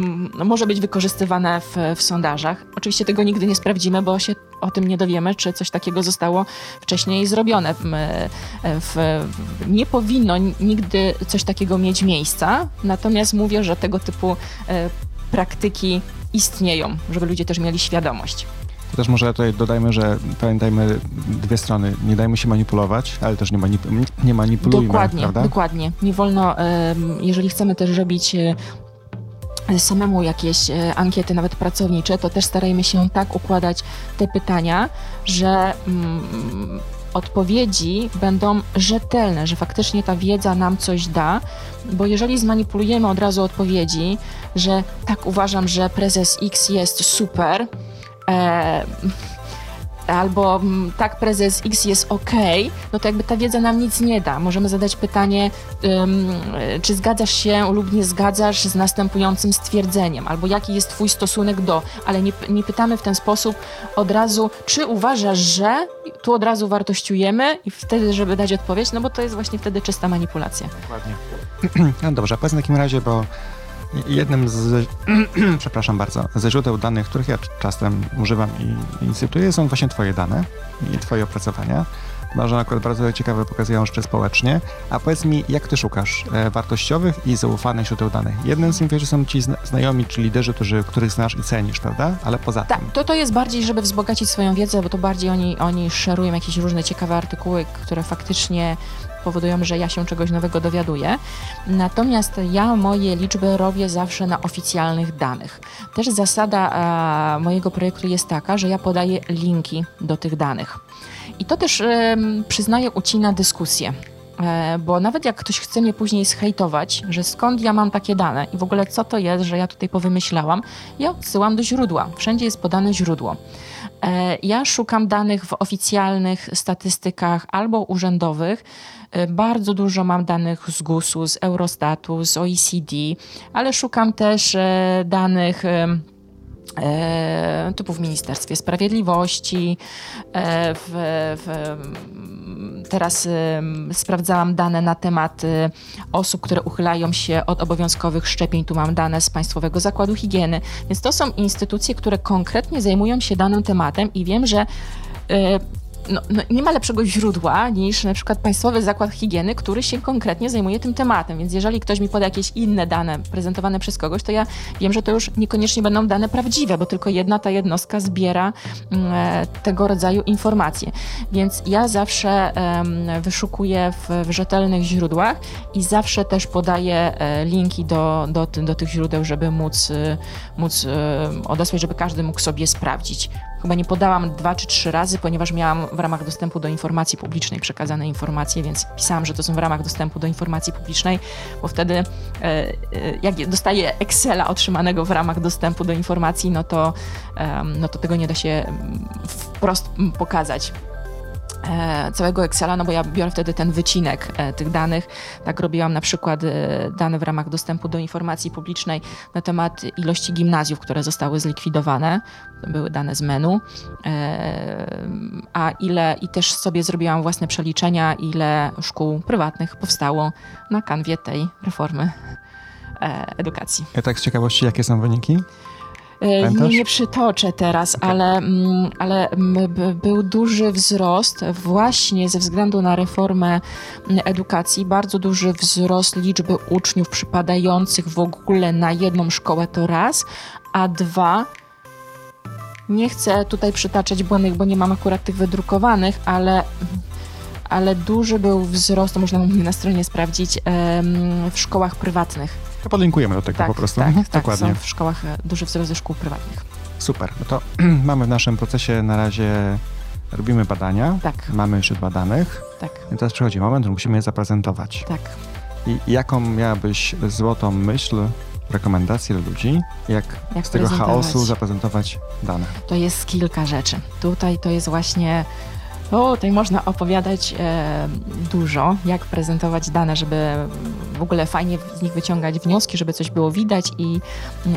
może być wykorzystywane w, w sondażach. Oczywiście tego nigdy nie sprawdzimy, bo się o tym nie dowiemy, czy coś takiego zostało wcześniej zrobione. W, w, nie powinno nigdy coś takiego mieć miejsca, natomiast mówię, że tego typu e, praktyki istnieją, żeby ludzie też mieli świadomość. Też może tutaj dodajmy, że pamiętajmy dwie strony. Nie dajmy się manipulować, ale też nie, manip nie manipulujmy. Dokładnie, prawda? dokładnie. Nie wolno, jeżeli chcemy też robić e, samemu jakieś e, ankiety, nawet pracownicze, to też starajmy się tak układać te pytania, że mm, odpowiedzi będą rzetelne, że faktycznie ta wiedza nam coś da, bo jeżeli zmanipulujemy od razu odpowiedzi, że tak uważam, że prezes X jest super, e, albo mm, tak prezes X jest ok, no to jakby ta wiedza nam nic nie da. Możemy zadać pytanie, um, czy zgadzasz się lub nie zgadzasz z następującym stwierdzeniem, albo jaki jest twój stosunek do, ale nie, nie pytamy w ten sposób od razu, czy uważasz, że tu od razu wartościujemy i wtedy, żeby dać odpowiedź, no bo to jest właśnie wtedy czysta manipulacja. Dokładnie. No dobrze, powiedz w takim razie, bo Jednym z, przepraszam bardzo, ze źródeł danych, których ja czasem używam i, i cytuję, są właśnie Twoje dane i Twoje opracowania. Może akurat bardzo ciekawe pokazują jeszcze społecznie. A powiedz mi, jak ty szukasz e, wartościowych i zaufanych źródeł danych? Jednym z nich że są ci znajomi, czy liderzy, którzy, których znasz i cenisz, prawda? Ale poza tak, tym. To, to jest bardziej, żeby wzbogacić swoją wiedzę, bo to bardziej oni, oni szerują jakieś różne ciekawe artykuły, które faktycznie powodują, że ja się czegoś nowego dowiaduję. Natomiast ja moje liczby robię zawsze na oficjalnych danych. Też zasada a, mojego projektu jest taka, że ja podaję linki do tych danych. I to też e, przyznaję ucina dyskusję. E, bo nawet jak ktoś chce mnie później zhejtować, że skąd ja mam takie dane i w ogóle co to jest, że ja tutaj powymyślałam, ja odsyłam do źródła. Wszędzie jest podane źródło. E, ja szukam danych w oficjalnych statystykach albo urzędowych. E, bardzo dużo mam danych z GUS-u, z Eurostatu, z OECD, ale szukam też e, danych typu w Ministerstwie Sprawiedliwości. W, w, teraz sprawdzałam dane na temat osób, które uchylają się od obowiązkowych szczepień. Tu mam dane z Państwowego Zakładu Higieny. Więc to są instytucje, które konkretnie zajmują się danym tematem i wiem, że no, no, nie ma lepszego źródła niż na przykład Państwowy Zakład Higieny, który się konkretnie zajmuje tym tematem. Więc jeżeli ktoś mi poda jakieś inne dane prezentowane przez kogoś, to ja wiem, że to już niekoniecznie będą dane prawdziwe, bo tylko jedna ta jednostka zbiera mm, e, tego rodzaju informacje. Więc ja zawsze e, wyszukuję w, w, rzetelnych źródłach i zawsze też podaję e, linki do, do, do tych źródeł, żeby móc, e, móc e, odesłać, żeby każdy mógł sobie sprawdzić. Chyba nie podałam dwa czy trzy razy, ponieważ miałam w ramach dostępu do informacji publicznej przekazane informacje, więc pisałam, że to są w ramach dostępu do informacji publicznej, bo wtedy e, e, jak dostaję Excela otrzymanego w ramach dostępu do informacji, no to, no to tego nie da się wprost pokazać. E, całego Excela, no bo ja biorę wtedy ten wycinek e, tych danych. Tak robiłam na przykład e, dane w ramach dostępu do informacji publicznej na temat ilości gimnazjów, które zostały zlikwidowane. To były dane z menu. A ile, i też sobie zrobiłam własne przeliczenia, ile szkół prywatnych powstało na kanwie tej reformy edukacji. Ja tak z ciekawości, jakie są wyniki? Nie, nie przytoczę teraz, okay. ale, mm, ale był duży wzrost właśnie ze względu na reformę edukacji, bardzo duży wzrost liczby uczniów przypadających w ogóle na jedną szkołę to raz, a dwa nie chcę tutaj przytaczać błędnych, bo nie mam akurat tych wydrukowanych, ale, ale duży był wzrost, to można na stronie sprawdzić, w szkołach prywatnych. To podlinkujemy do tego tak, po prostu. Tak, mhm, tak, Dokładnie. Są w szkołach e, duży wzrost ze szkół prywatnych. Super. No to mamy w naszym procesie na razie robimy badania. Tak. Mamy źródła danych. Tak. I teraz przychodzi moment, że musimy je zaprezentować. Tak. I jaką miałabyś złotą myśl rekomendacje dla ludzi, jak, jak z tego chaosu zaprezentować dane? To jest kilka rzeczy. Tutaj to jest właśnie tutaj można opowiadać e, dużo, jak prezentować dane, żeby w ogóle fajnie z nich wyciągać wnioski, żeby coś było widać i,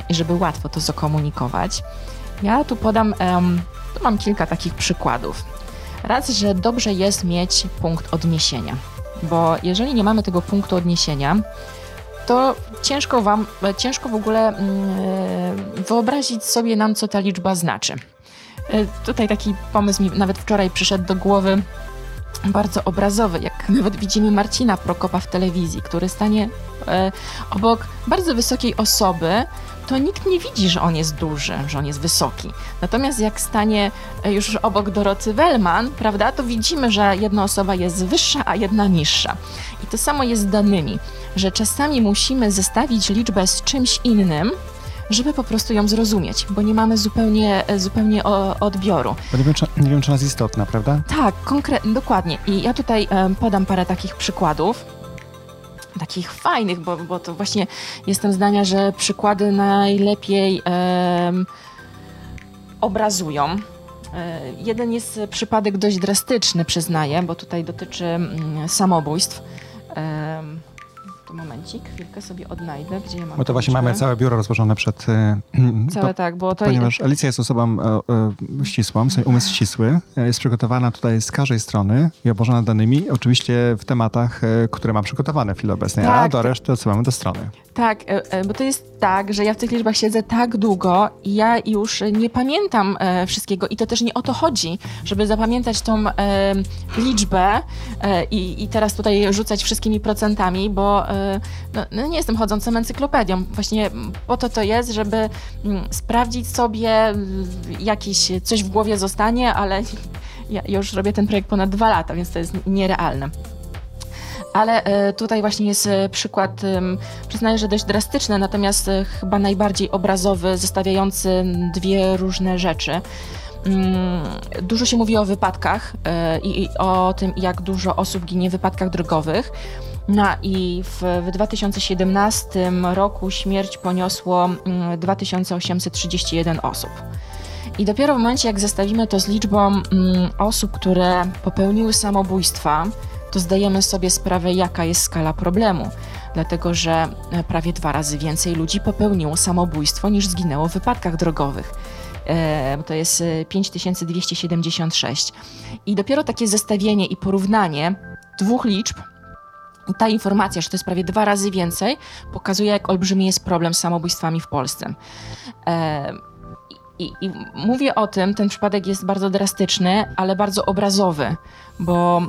i żeby łatwo to zakomunikować. Ja tu podam, tu mam kilka takich przykładów. Raz, że dobrze jest mieć punkt odniesienia, bo jeżeli nie mamy tego punktu odniesienia, to ciężko wam, ciężko w ogóle mm, e, wyobrazić sobie nam, co ta liczba znaczy. E, tutaj taki pomysł mi nawet wczoraj przyszedł do głowy bardzo obrazowy, jak nawet widzimy Marcina Prokopa w telewizji, który stanie e, obok bardzo wysokiej osoby, to nikt nie widzi, że on jest duży, że on jest wysoki. Natomiast jak stanie e, już obok Doroty Wellman, prawda, to widzimy, że jedna osoba jest wyższa, a jedna niższa. I to samo jest z danymi, że czasami musimy zestawić liczbę z czymś innym, żeby po prostu ją zrozumieć, bo nie mamy zupełnie, e, zupełnie odbioru. Bo nie wiem, czy, nie wiem, czy ona jest istotna, prawda? Tak, konkretnie, dokładnie. I ja tutaj um, podam parę takich przykładów takich fajnych, bo, bo to właśnie jestem zdania, że przykłady najlepiej obrazują. E, jeden jest przypadek dość drastyczny, przyznaję, bo tutaj dotyczy um, samobójstw. To momencik, chwilkę sobie odnajdę, gdzie ja mam. Bo to właśnie mamy całe biuro rozłożone przed. E, całe tak, bo to. Ponieważ Alicja jest osobą e, e, ścisłą, umysł ścisły, e, jest przygotowana tutaj z każdej strony i obłożona danymi, oczywiście w tematach, e, które ma przygotowane w chwili obecnej, tak. a do reszty odsyłamy do strony. Tak, e, bo to jest tak, że ja w tych liczbach siedzę tak długo i ja już nie pamiętam wszystkiego i to też nie o to chodzi, żeby zapamiętać tą liczbę i, i teraz tutaj rzucać wszystkimi procentami, bo no, no, nie jestem chodzącą encyklopedią. Właśnie po to to jest, żeby mm, sprawdzić sobie mm, jakieś coś w głowie zostanie, ale ja już robię ten projekt ponad dwa lata, więc to jest nierealne. Ale e, tutaj właśnie jest przykład, przyznaję, że dość drastyczny, natomiast chyba najbardziej obrazowy, zestawiający dwie różne rzeczy. Mm, dużo się mówi o wypadkach i o tym, jak dużo osób ginie w wypadkach drogowych. No i w, w 2017 roku śmierć poniosło 2831 mm, osób. I dopiero w momencie, jak zestawimy to z liczbą mm, osób, które popełniły samobójstwa, to zdajemy sobie sprawę, jaka jest skala problemu. Dlatego, że e, prawie dwa razy więcej ludzi popełniło samobójstwo niż zginęło w wypadkach drogowych. E, to jest 5276. E, I dopiero takie zestawienie i porównanie dwóch liczb ta informacja, że to jest prawie dwa razy więcej, pokazuje, jak olbrzymi jest problem z samobójstwami w Polsce. E, i, I, mówię o tym, ten przypadek jest bardzo drastyczny, ale bardzo obrazowy, bo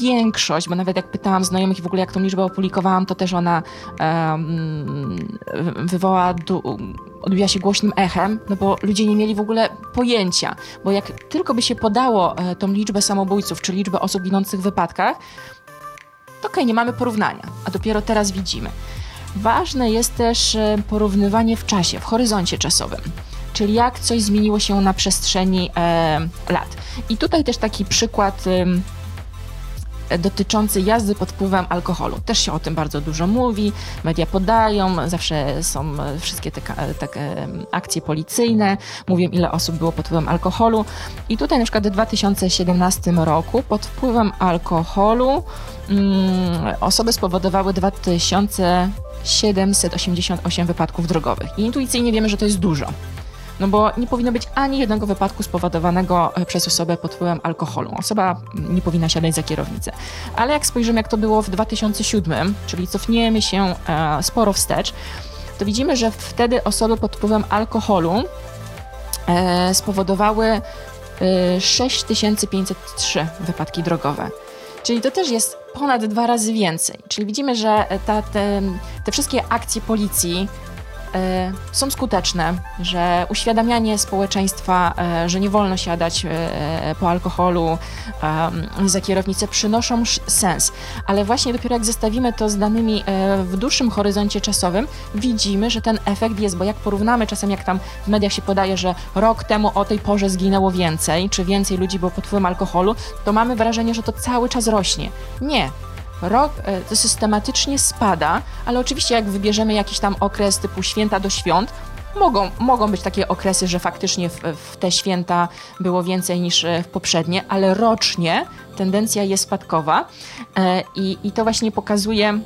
większość, bo nawet jak pytałam znajomych i w ogóle jak tą liczbę opublikowałam, to też ona um, wywołała, odbiła się głośnym echem, no bo ludzie nie mieli w ogóle pojęcia, bo jak tylko by się podało e, tą liczbę samobójców, czy liczbę osób ginących w wypadkach, okej, okay, nie mamy porównania, a dopiero teraz widzimy. Ważne jest też e, porównywanie w czasie, w horyzoncie czasowym, czyli jak coś zmieniło się na przestrzeni e, lat. I tutaj też taki przykład e, dotyczący jazdy pod wpływem alkoholu. Też się o tym bardzo dużo mówi, media podają, zawsze są e, wszystkie te, te akcje policyjne, mówią ile osób było pod wpływem alkoholu. I tutaj na przykład w 2017 roku pod wpływem alkoholu mm, osoby spowodowały 2788 wypadków drogowych. I intuicyjnie wiemy, że to jest dużo. No bo nie powinno być ani jednego wypadku spowodowanego e, przez osobę pod wpływem alkoholu. Osoba nie powinna siadać za kierownicę. Ale jak spojrzymy, jak to było w 2007, czyli cofniemy się e, sporo wstecz, to widzimy, że wtedy osoby pod wpływem alkoholu e, spowodowały 6503 wypadki drogowe. Czyli to też jest ponad dwa razy więcej. Czyli widzimy, że ta, te, te wszystkie akcje policji są skuteczne, że uświadamianie społeczeństwa, e, że nie wolno siadać e, po alkoholu za kierownicę przynoszą sens. Ale właśnie dopiero jak zestawimy to z danymi w dłuższym horyzoncie czasowym, widzimy, że ten efekt jest, bo jak porównamy czasem, jak tam w mediach się podaje, że rok temu o tej porze zginęło więcej, czy więcej ludzi było pod wpływem alkoholu, to mamy wrażenie, że to cały czas rośnie. Nie, rok e, to systematycznie spada, ale oczywiście jak wybierzemy jakiś tam okres typu święta do świąt, mogą, mogą być takie okresy, że faktycznie w, w te święta było więcej niż e, w poprzednie, ale rocznie tendencja jest spadkowa e, i, i to właśnie pokazuje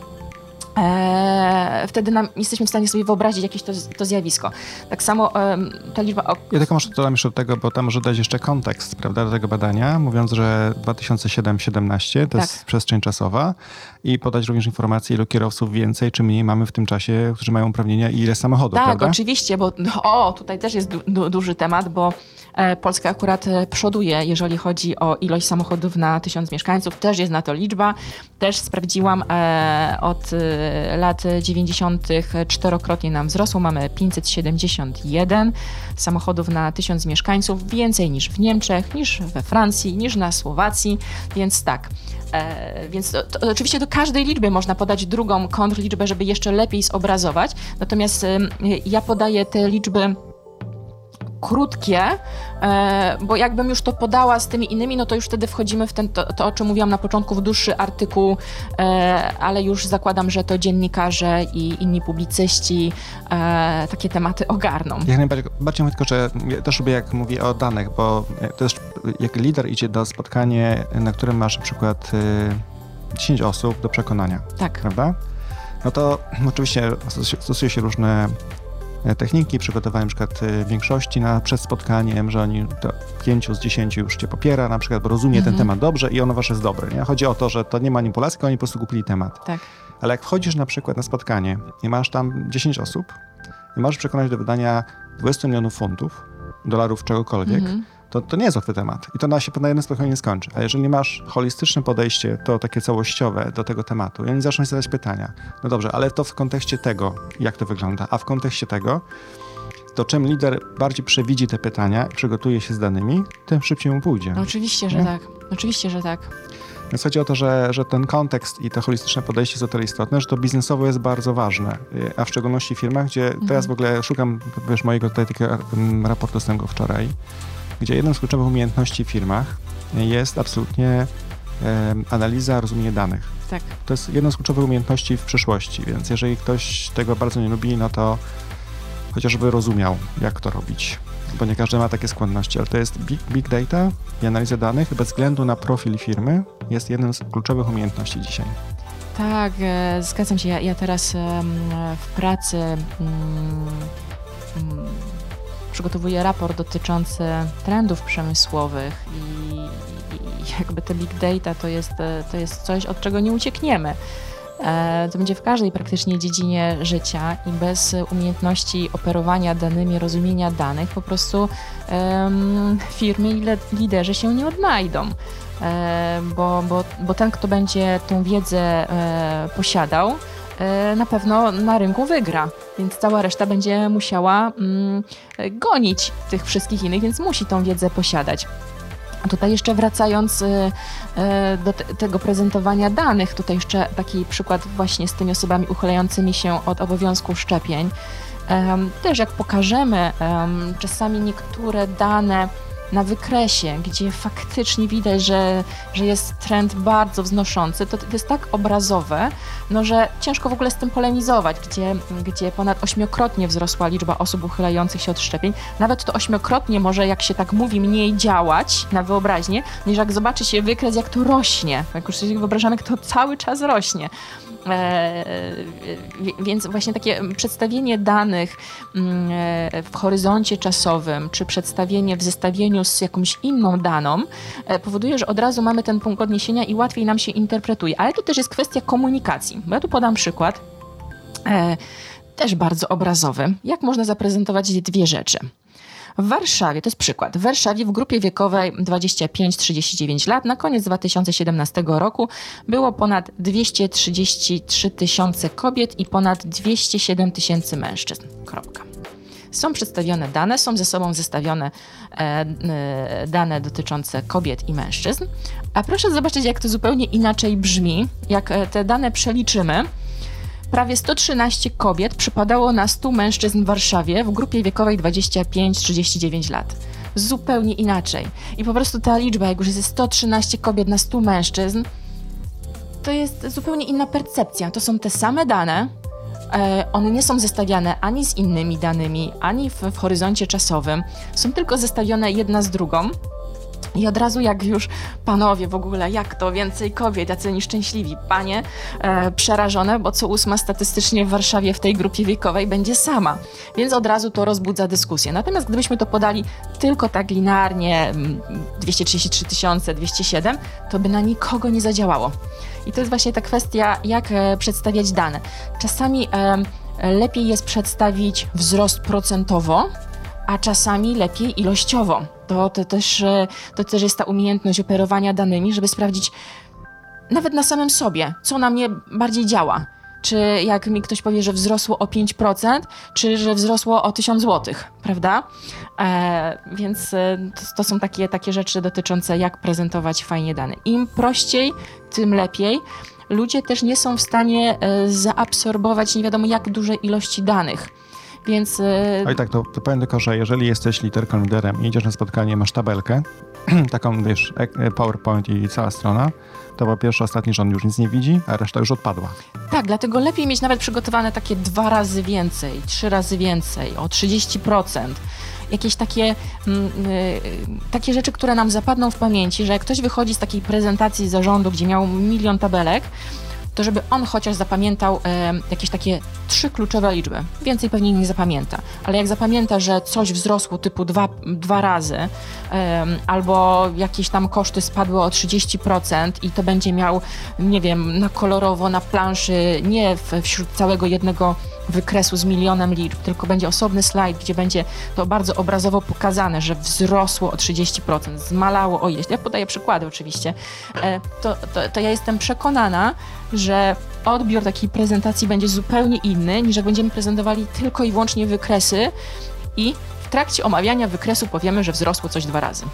Eee, wtedy nam, jesteśmy w stanie sobie wyobrazić jakieś to, to zjawisko. Tak samo e, ta liczba... O... Ja tylko może dodam jeszcze do tego, bo tam może dać jeszcze kontekst prawda, do tego badania, mówiąc, że 2007-17 to tak. jest przestrzeń czasowa i podać również informację, ilu kierowców więcej czy mniej mamy w tym czasie, którzy mają uprawnienia i ile samochodów, tak, prawda? oczywiście, bo o, tutaj też jest du du duży temat, bo e, Polska akurat e, przoduje, jeżeli chodzi o ilość samochodów na tysiąc mieszkańców. Też jest na to liczba. Też sprawdziłam e, od lat 90. czterokrotnie nam wzrosło. Mamy 571 samochodów na tysiąc mieszkańców, więcej niż w Niemczech, niż we Francji, niż na Słowacji, więc tak. E, więc to, to, oczywiście do każdej liczby można podać drugą kontrliczbę, żeby jeszcze lepiej zobrazować. Natomiast e, ja podaję te liczby krótkie, e, bo jakbym już to podała z tymi innymi, no to już wtedy wchodzimy w ten, to, to o czym mówiłam na początku, w dłuższy artykuł, e, ale już zakładam, że to dziennikarze i inni publicyści e, takie tematy ogarną. Jak najbardziej, bardziej tylko, że ja też lubię jak mówię o danych, bo też jak lider idzie do spotkania, na którym masz na przykład 10 osób do przekonania, tak. prawda? No to oczywiście stosuje się różne techniki, przygotowałem na przykład e, większości na, przed spotkaniem, że oni to pięciu z dziesięciu już cię popiera, na przykład, bo rozumie mhm. ten temat dobrze i ono wasz jest dobre. Nie? Chodzi o to, że to nie manipulacji, tylko oni po prostu kupili temat. Tak. Ale jak wchodzisz na przykład na spotkanie i masz tam 10 osób i możesz przekonać do wydania 20 milionów funtów, dolarów, czegokolwiek, mhm to, to nie jest łatwy temat i to na się na jednym spotkaniu nie skończy. A jeżeli masz holistyczne podejście, to takie całościowe do tego tematu i oni zaczną zadać pytania, no dobrze, ale to w kontekście tego, jak to wygląda, a w kontekście tego, to czym lider bardziej przewidzi te pytania i przygotuje się z danymi, tym szybciej mu pójdzie. No oczywiście, że nie? tak. Oczywiście, że tak. Więc chodzi o to, że, że ten kontekst i to holistyczne podejście jest o tyle istotne, że to biznesowo jest bardzo ważne, a w szczególności w firmach, gdzie mhm. teraz w ogóle szukam, wiesz, mojego tutaj takiego mm, raportu z tego wczoraj, gdzie jedną z kluczowych umiejętności w firmach jest absolutnie e, analiza, rozumienie danych. Tak. To jest jedna z kluczowych umiejętności w przyszłości, więc jeżeli ktoś tego bardzo nie lubi, no to chociażby rozumiał, jak to robić, bo nie każdy ma takie skłonności, ale to jest big, big data i analiza danych bez względu na profil firmy jest jedną z kluczowych umiejętności dzisiaj. Tak, e, zgadzam się. Ja, ja teraz w pracy mm, mm, przygotowuję raport dotyczący trendów przemysłowych i, i jakby te big data to jest, to jest coś, od czego nie uciekniemy. E, to będzie w każdej praktycznie dziedzinie życia i bez umiejętności operowania danymi, rozumienia danych, po prostu um, firmy i liderzy się nie odnajdą. E, bo, bo, bo ten, kto będzie tą wiedzę e, posiadał, E, na pewno na rynku wygra, więc cała reszta będzie musiała mm, gonić tych wszystkich innych, więc musi tą wiedzę posiadać. Tutaj jeszcze wracając e, e, do tego prezentowania danych, tutaj jeszcze taki przykład właśnie z tymi osobami uchylającymi się od obowiązku szczepień. Też jak pokażemy czasami niektóre dane na wykresie, gdzie faktycznie widać, że, że jest trend bardzo wznoszący, to, to jest tak obrazowe, no, że ciężko w ogóle z tym polemizować, gdzie, gdzie ponad ośmiokrotnie wzrosła liczba osób uchylających się od szczepień. Nawet to ośmiokrotnie może, jak się tak mówi, mniej działać na wyobraźnię, niż jak zobaczy się wykres, jak to rośnie. Jak już sobie wyobrażamy, to cały czas rośnie. E, więc właśnie takie przedstawienie danych mm, e, w horyzoncie czasowym, czy przedstawienie w zestawieniu z jakąś inną daną, e, powoduje, że od razu mamy ten punkt odniesienia i łatwiej nam się interpretuje. Ale to też jest kwestia komunikacji. Bo ja tu podam przykład też bardzo obrazowy. Jak można zaprezentować dwie rzeczy? W Warszawie, to jest przykład, w Warszawie w grupie wiekowej 25-39 lat na koniec 2017 roku było ponad 233 tysiące kobiet i ponad 207 tysięcy mężczyzn. Kropka. Są przedstawione dane, są ze sobą zestawione e, e, dane dotyczące kobiet i mężczyzn. A proszę zobaczyć, jak to zupełnie inaczej brzmi, jak e, te dane przeliczymy prawie 113 kobiet przypadało na 100 mężczyzn w Warszawie w grupie wiekowej 25-39 lat. Zupełnie inaczej. I po prostu ta liczba, jak już jest 113 kobiet na 100 mężczyzn, to jest zupełnie inna percepcja. To są te same dane, e, one nie są zestawiane ani z innymi danymi, ani w, w horyzoncie czasowym. Są tylko zestawione jedna z drugą. I od razu jak już panowie w ogóle, jak to więcej kobiet, jacy nieszczęśliwi, panie e, przerażone, bo co ósma statystycznie w Warszawie w tej grupie wiekowej będzie sama. Więc od razu to rozbudza dyskusję. Natomiast gdybyśmy to podali tylko tak linearnie, 233 tysiące, 207, to by na nikogo nie zadziałało. I to jest właśnie ta kwestia, jak e, przedstawiać dane. Czasami e, lepiej jest przedstawić wzrost procentowo, a czasami lepiej ilościowo. To, to, też, e, to też jest ta umiejętność operowania danymi, żeby sprawdzić nawet na samym sobie, co na mnie bardziej działa. Czy jak mi ktoś powie, że wzrosło o 5%, czy że wzrosło o 1000 zł, prawda? E, więc e, to, to, są takie, takie rzeczy dotyczące, jak prezentować fajnie dane. Im prościej, tym lepiej. Ludzie też nie są w stanie e, zaabsorbować nie wiadomo jak duże ilości danych. Więc... E, Oj tak, to, to powiem tylko, że jeżeli jesteś literką liderem i idziesz na spotkanie, masz tabelkę, taką wiesz, e, PowerPoint i cała strona, to po pierwsze ostatni rząd już nic nie widzi, a reszta już odpadła. Tak, dlatego lepiej mieć nawet przygotowane takie dwa razy więcej, trzy razy więcej, o 30% jakieś takie, mm, y, takie rzeczy, które nam zapadną w pamięci, że jak ktoś wychodzi z takiej prezentacji zarządu, gdzie miał milion tabelek, to żeby on chociaż zapamiętał e, jakieś takie trzy kluczowe liczby. Więcej pewnie nie zapamięta, ale jak zapamięta, że coś wzrosło typu dwa, dwa razy, e, albo jakieś tam koszty spadły o 30% i to będzie miał, nie wiem, na kolorowo na planszy, nie w, wśród całego jednego wykresu z milionem liczb, tylko będzie osobny slajd, gdzie będzie to bardzo obrazowo pokazane, że wzrosło o 30%, zmalało o ileś. Ja podaję przykłady oczywiście. E, to, to, to ja jestem przekonana, że odbiór takiej prezentacji będzie zupełnie inny, niż jak będziemy prezentowali tylko i wyłącznie wykresy i w trakcie omawiania wykresu powiemy, że wzrosło coś dwa razy.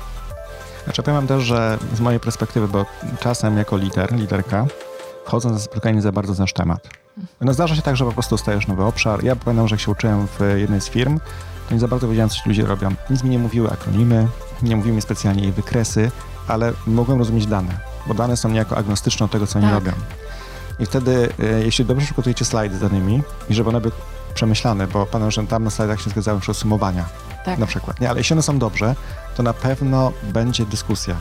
Znaczy powiem też, że z mojej perspektywy, bo czasem jako lider, liderka, wchodząc na spotkanie nie za bardzo znasz temat. No zdarza się tak, że po prostu stajesz nowy obszar. Ja pamiętam, że jak się uczyłem w jednej z firm, to nie za bardzo wiedziałem, co ci ludzie robią. Nic mi nie mówiły akronimy, nie mówiły mi specjalnie jej wykresy, ale mogłem rozumieć dane, bo dane są niejako agnostyczne od tego, co oni tak. robią. I wtedy, e, jeśli dobrze przygotujecie slajdy z danymi i żeby one były przemyślane, bo pamiętam, że tam na slajdach się zgadzały przy sumowania tak. na przykład. Nie, ale jeśli one są dobrze, to na pewno będzie dyskusja.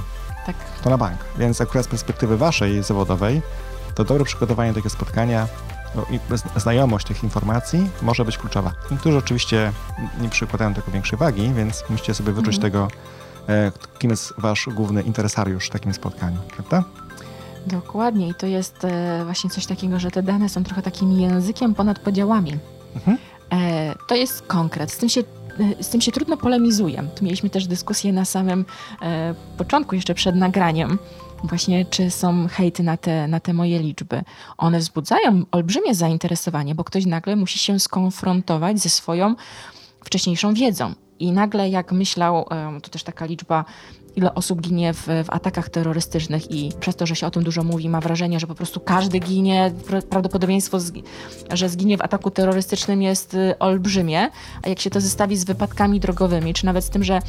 Tak. To na bank. Więc akurat z perspektywy waszej zawodowej, to dobre przygotowanie takiego spotkania no i znajomość tych informacji może być kluczowa. Niektórzy oczywiście nie przykładają tego większej wagi, więc musicie sobie wyczuć mhm. tego, e, kim jest wasz główny interesariusz w takim spotkaniu, prawda? Dokładnie i to jest e, właśnie coś takiego, że te dane są trochę takim językiem ponad podziałami. Mhm. E, to jest konkret. Z tym się z tym się trudno polemizuje. Tu mieliśmy też dyskusję na samym początku, jeszcze przed nagraniem, właśnie czy są hejty na te, na te moje liczby. One wzbudzają olbrzymie zainteresowanie, bo ktoś nagle musi się skonfrontować ze swoją wcześniejszą wiedzą. I nagle jak myślał, to też taka liczba, ile osób ginie w, w, atakach terrorystycznych i przez to, że się o tym dużo mówi, ma wrażenie, że po prostu każdy ginie, prawdopodobieństwo, że zginie w ataku terrorystycznym jest y, olbrzymie, a jak się to zestawi z wypadkami drogowymi, czy nawet z tym, że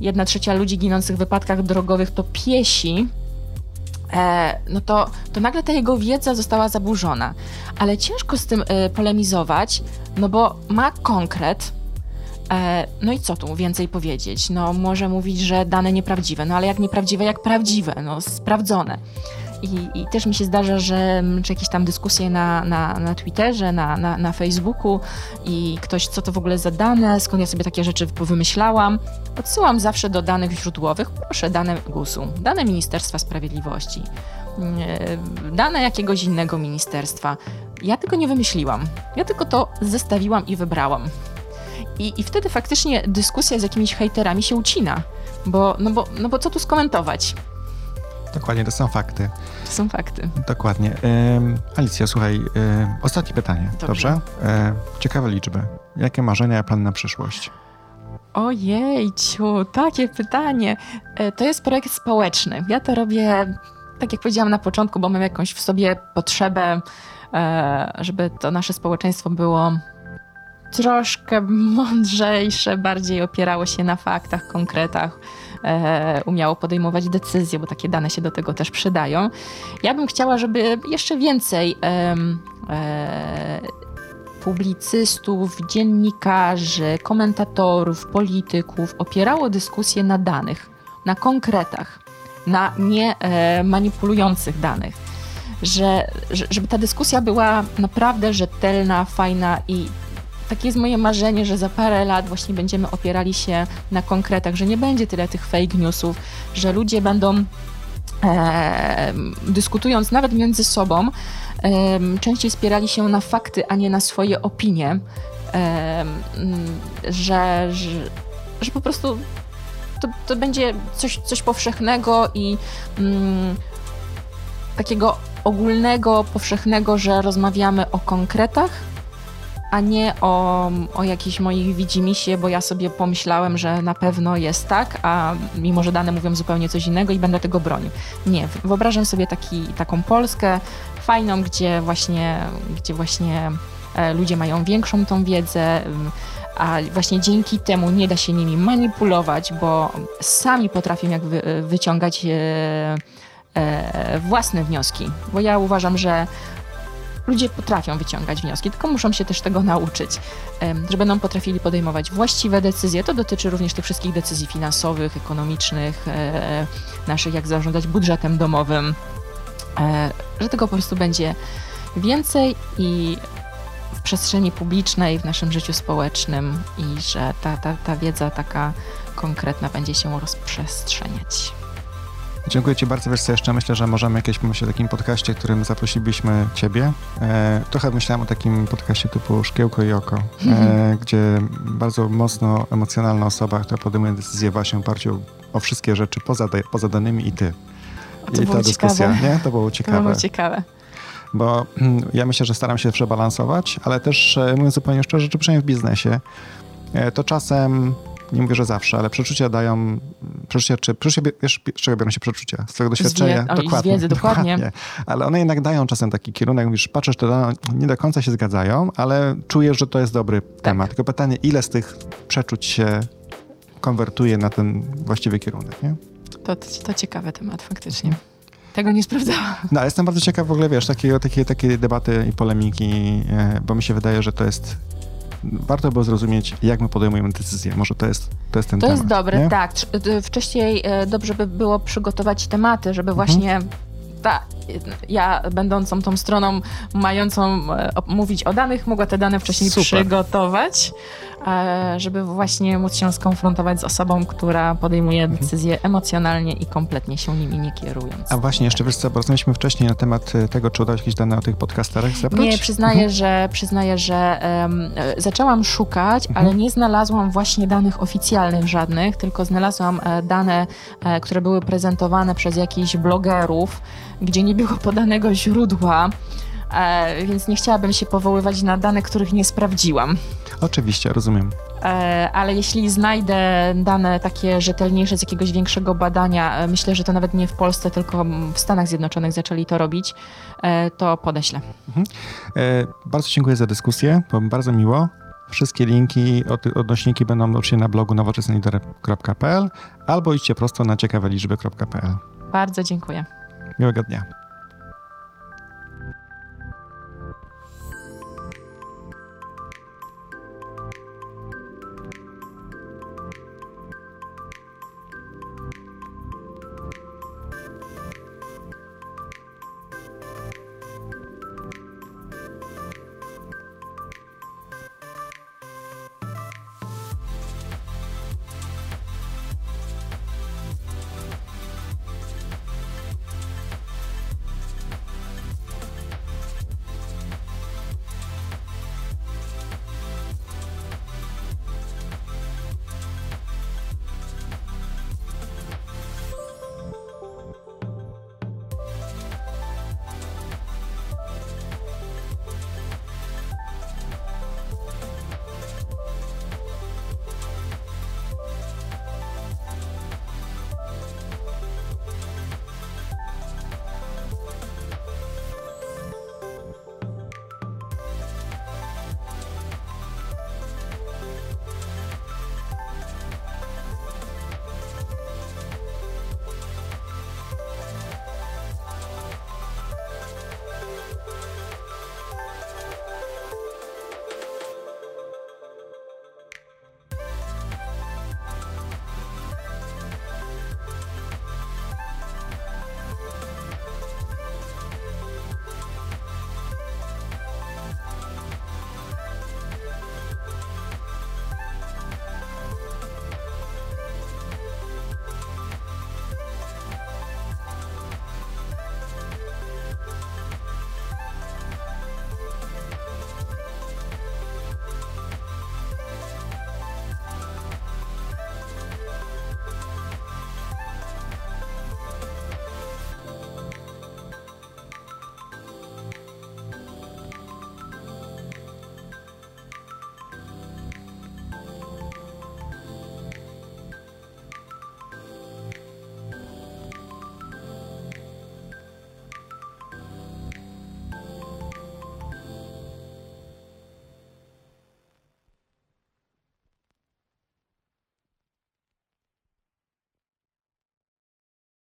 jedna trzecia ludzi ginących w wypadkach drogowych to piesi, e, no to, to nagle ta jego wiedza została zaburzona. Ale ciężko z tym e, polemizować, no bo ma konkret. E, no i co tu więcej powiedzieć? No może mówić, że dane nieprawdziwe, no ale jak nieprawdziwe, jak prawdziwe, no sprawdzone. i, I, też mi się zdarza, że czy jakieś tam dyskusje na, na, na Twitterze, na, na, na Facebooku i ktoś, co to w ogóle za dane, skąd ja sobie takie rzeczy wymyślałam. Odsyłam zawsze do danych źródłowych. Proszę, dane GUS-u, dane Ministerstwa Sprawiedliwości, e, dane jakiegoś innego ministerstwa. Ja tylko nie wymyśliłam. Ja tylko to zestawiłam i wybrałam. I, I wtedy faktycznie dyskusja z jakimiś hejterami się ucina. Bo, no, bo, no bo co tu skomentować? Dokładnie, to są fakty. To są fakty. Dokładnie. Alicja, słuchaj, ostatnie pytanie, dobrze? dobrze? Um, ciekawe liczby. Jakie marzenia, plan na przyszłość? Ojejciu, takie pytanie. E, to jest projekt społeczny. Ja to robię, tak jak powiedziałam na początku, bo mam jakąś w sobie potrzebę, e, żeby to nasze społeczeństwo było troszkę mądrzejsze, bardziej opierało się na faktach, konkretach, e, umiało podejmować decyzje, bo takie dane się do tego też przydają. Ja bym chciała, żeby jeszcze więcej e, e, publicystów, dziennikarzy, komentatorów, polityków opierało dyskusję na danych, na konkretach, na nie e, manipulujących danych. Że, żeby ta dyskusja była naprawdę rzetelna, fajna i takie jest moje marzenie, że za parę lat właśnie będziemy opierali się na konkretach, że nie będzie tyle tych fake newsów, że ludzie będą e, dyskutując nawet między sobą, e, częściej spierali się na fakty, a nie na swoje opinie, e, że, że, że po prostu to, to będzie coś, coś powszechnego i mm, takiego ogólnego, powszechnego, że rozmawiamy o konkretach, a nie o, o jakichś moich widzimisię, bo ja sobie pomyślałem, że na pewno jest tak, a mimo, że dane mówią zupełnie coś innego i będę tego bronił. Nie, wyobrażam sobie taki, taką Polskę fajną, gdzie właśnie, gdzie właśnie e, ludzie mają większą tą wiedzę, a właśnie dzięki temu nie da się nimi manipulować, bo sami potrafią jak wy, wyciągać e, e, własne wnioski. Bo ja uważam, że ludzie potrafią wyciągać wnioski, tylko muszą się też tego nauczyć, że będą potrafili podejmować właściwe decyzje. To dotyczy również tych wszystkich decyzji finansowych, ekonomicznych, e, naszych, jak zarządzać budżetem domowym, e, że tego po prostu będzie więcej i w przestrzeni publicznej, w naszym życiu społecznym i że ta, ta, ta wiedza taka konkretna będzie się rozprzestrzeniać. Dziękuję Ci bardzo. Wiesz co, jeszcze myślę, że możemy jakieś pomyśleć o takim podcaście, którym zaprosilibyśmy Ciebie. E, trochę myślałem o takim podcaście typu Szkiełko i Oko, e, gdzie bardzo mocno emocjonalna osoba, która podejmuje decyzję właśnie oparciu o wszystkie rzeczy poza, poza danymi i Ty. I ta dyskusja, nie? To było ciekawe. To było ciekawe. Bo mm, ja myślę, że staram się przebalansować, ale też e, mówiąc zupełnie szczerze, czy przynajmniej w biznesie, e, to czasem nie mówię, że zawsze, ale przeczucia dają, przeczucia, czy, przeczucia, wiesz, z czego biorą się przeczucia? Z tego doświadczenia? Z wie, dokładnie. Z wiedzy, dokładnie. dokładnie. Ale one jednak dają czasem taki kierunek, mówisz, patrzysz, te dane nie do końca się zgadzają, ale czujesz, że to jest dobry tak. temat. Tylko pytanie, ile z tych przeczuć się konwertuje na ten właściwy kierunek, nie? To, to, to ciekawy temat faktycznie. Tego nie sprawdzałam. No, ale jestem bardzo ciekaw w ogóle, wiesz, takiej, takiej, takiej debaty i polemiki, e, bo mi się wydaje, że to jest warto było zrozumieć, jak my podejmujemy decyzje. Może to jest, to jest ten to temat. To jest dobre, nie? tak. Wcześniej e, dobrze by było przygotować tematy, żeby mhm. właśnie ta, ja będącą tą stroną mającą e, mówić o danych, mogła te dane wcześniej Super. przygotować, e, żeby właśnie móc się skonfrontować z osobą, która podejmuje mhm. decyzje emocjonalnie i kompletnie się nimi nie kierując. A właśnie, jeszcze wiesz co, bo rozmawialiśmy wcześniej na temat e, tego, czy udało jakieś dane o tych podcasterach zebrać? Nie, przyznaję, mhm. że, przyznaję, że um, zaczęłam szukać, mhm. ale nie znalazłam właśnie danych oficjalnych żadnych, tylko znalazłam dane, które były prezentowane przez jakichś blogerów, gdzie nie było podanego źródła, e, więc nie chciałabym się powoływać na dane, których nie sprawdziłam. Oczywiście, rozumiem. E, ale jeśli znajdę dane takie rzetelniejsze z jakiegoś większego badania, e, myślę, że to nawet nie w Polsce, tylko w Stanach Zjednoczonych zaczęli to robić, to podeślę. Mhm. Bardzo dziękuję za dyskusję, było bardzo miło. Wszystkie linki, odnośniki będą oczywiście na blogu nowoczesnelider.pl albo idźcie prosto na ciekaweliczby.pl. Bardzo dziękuję. Miłego dnia.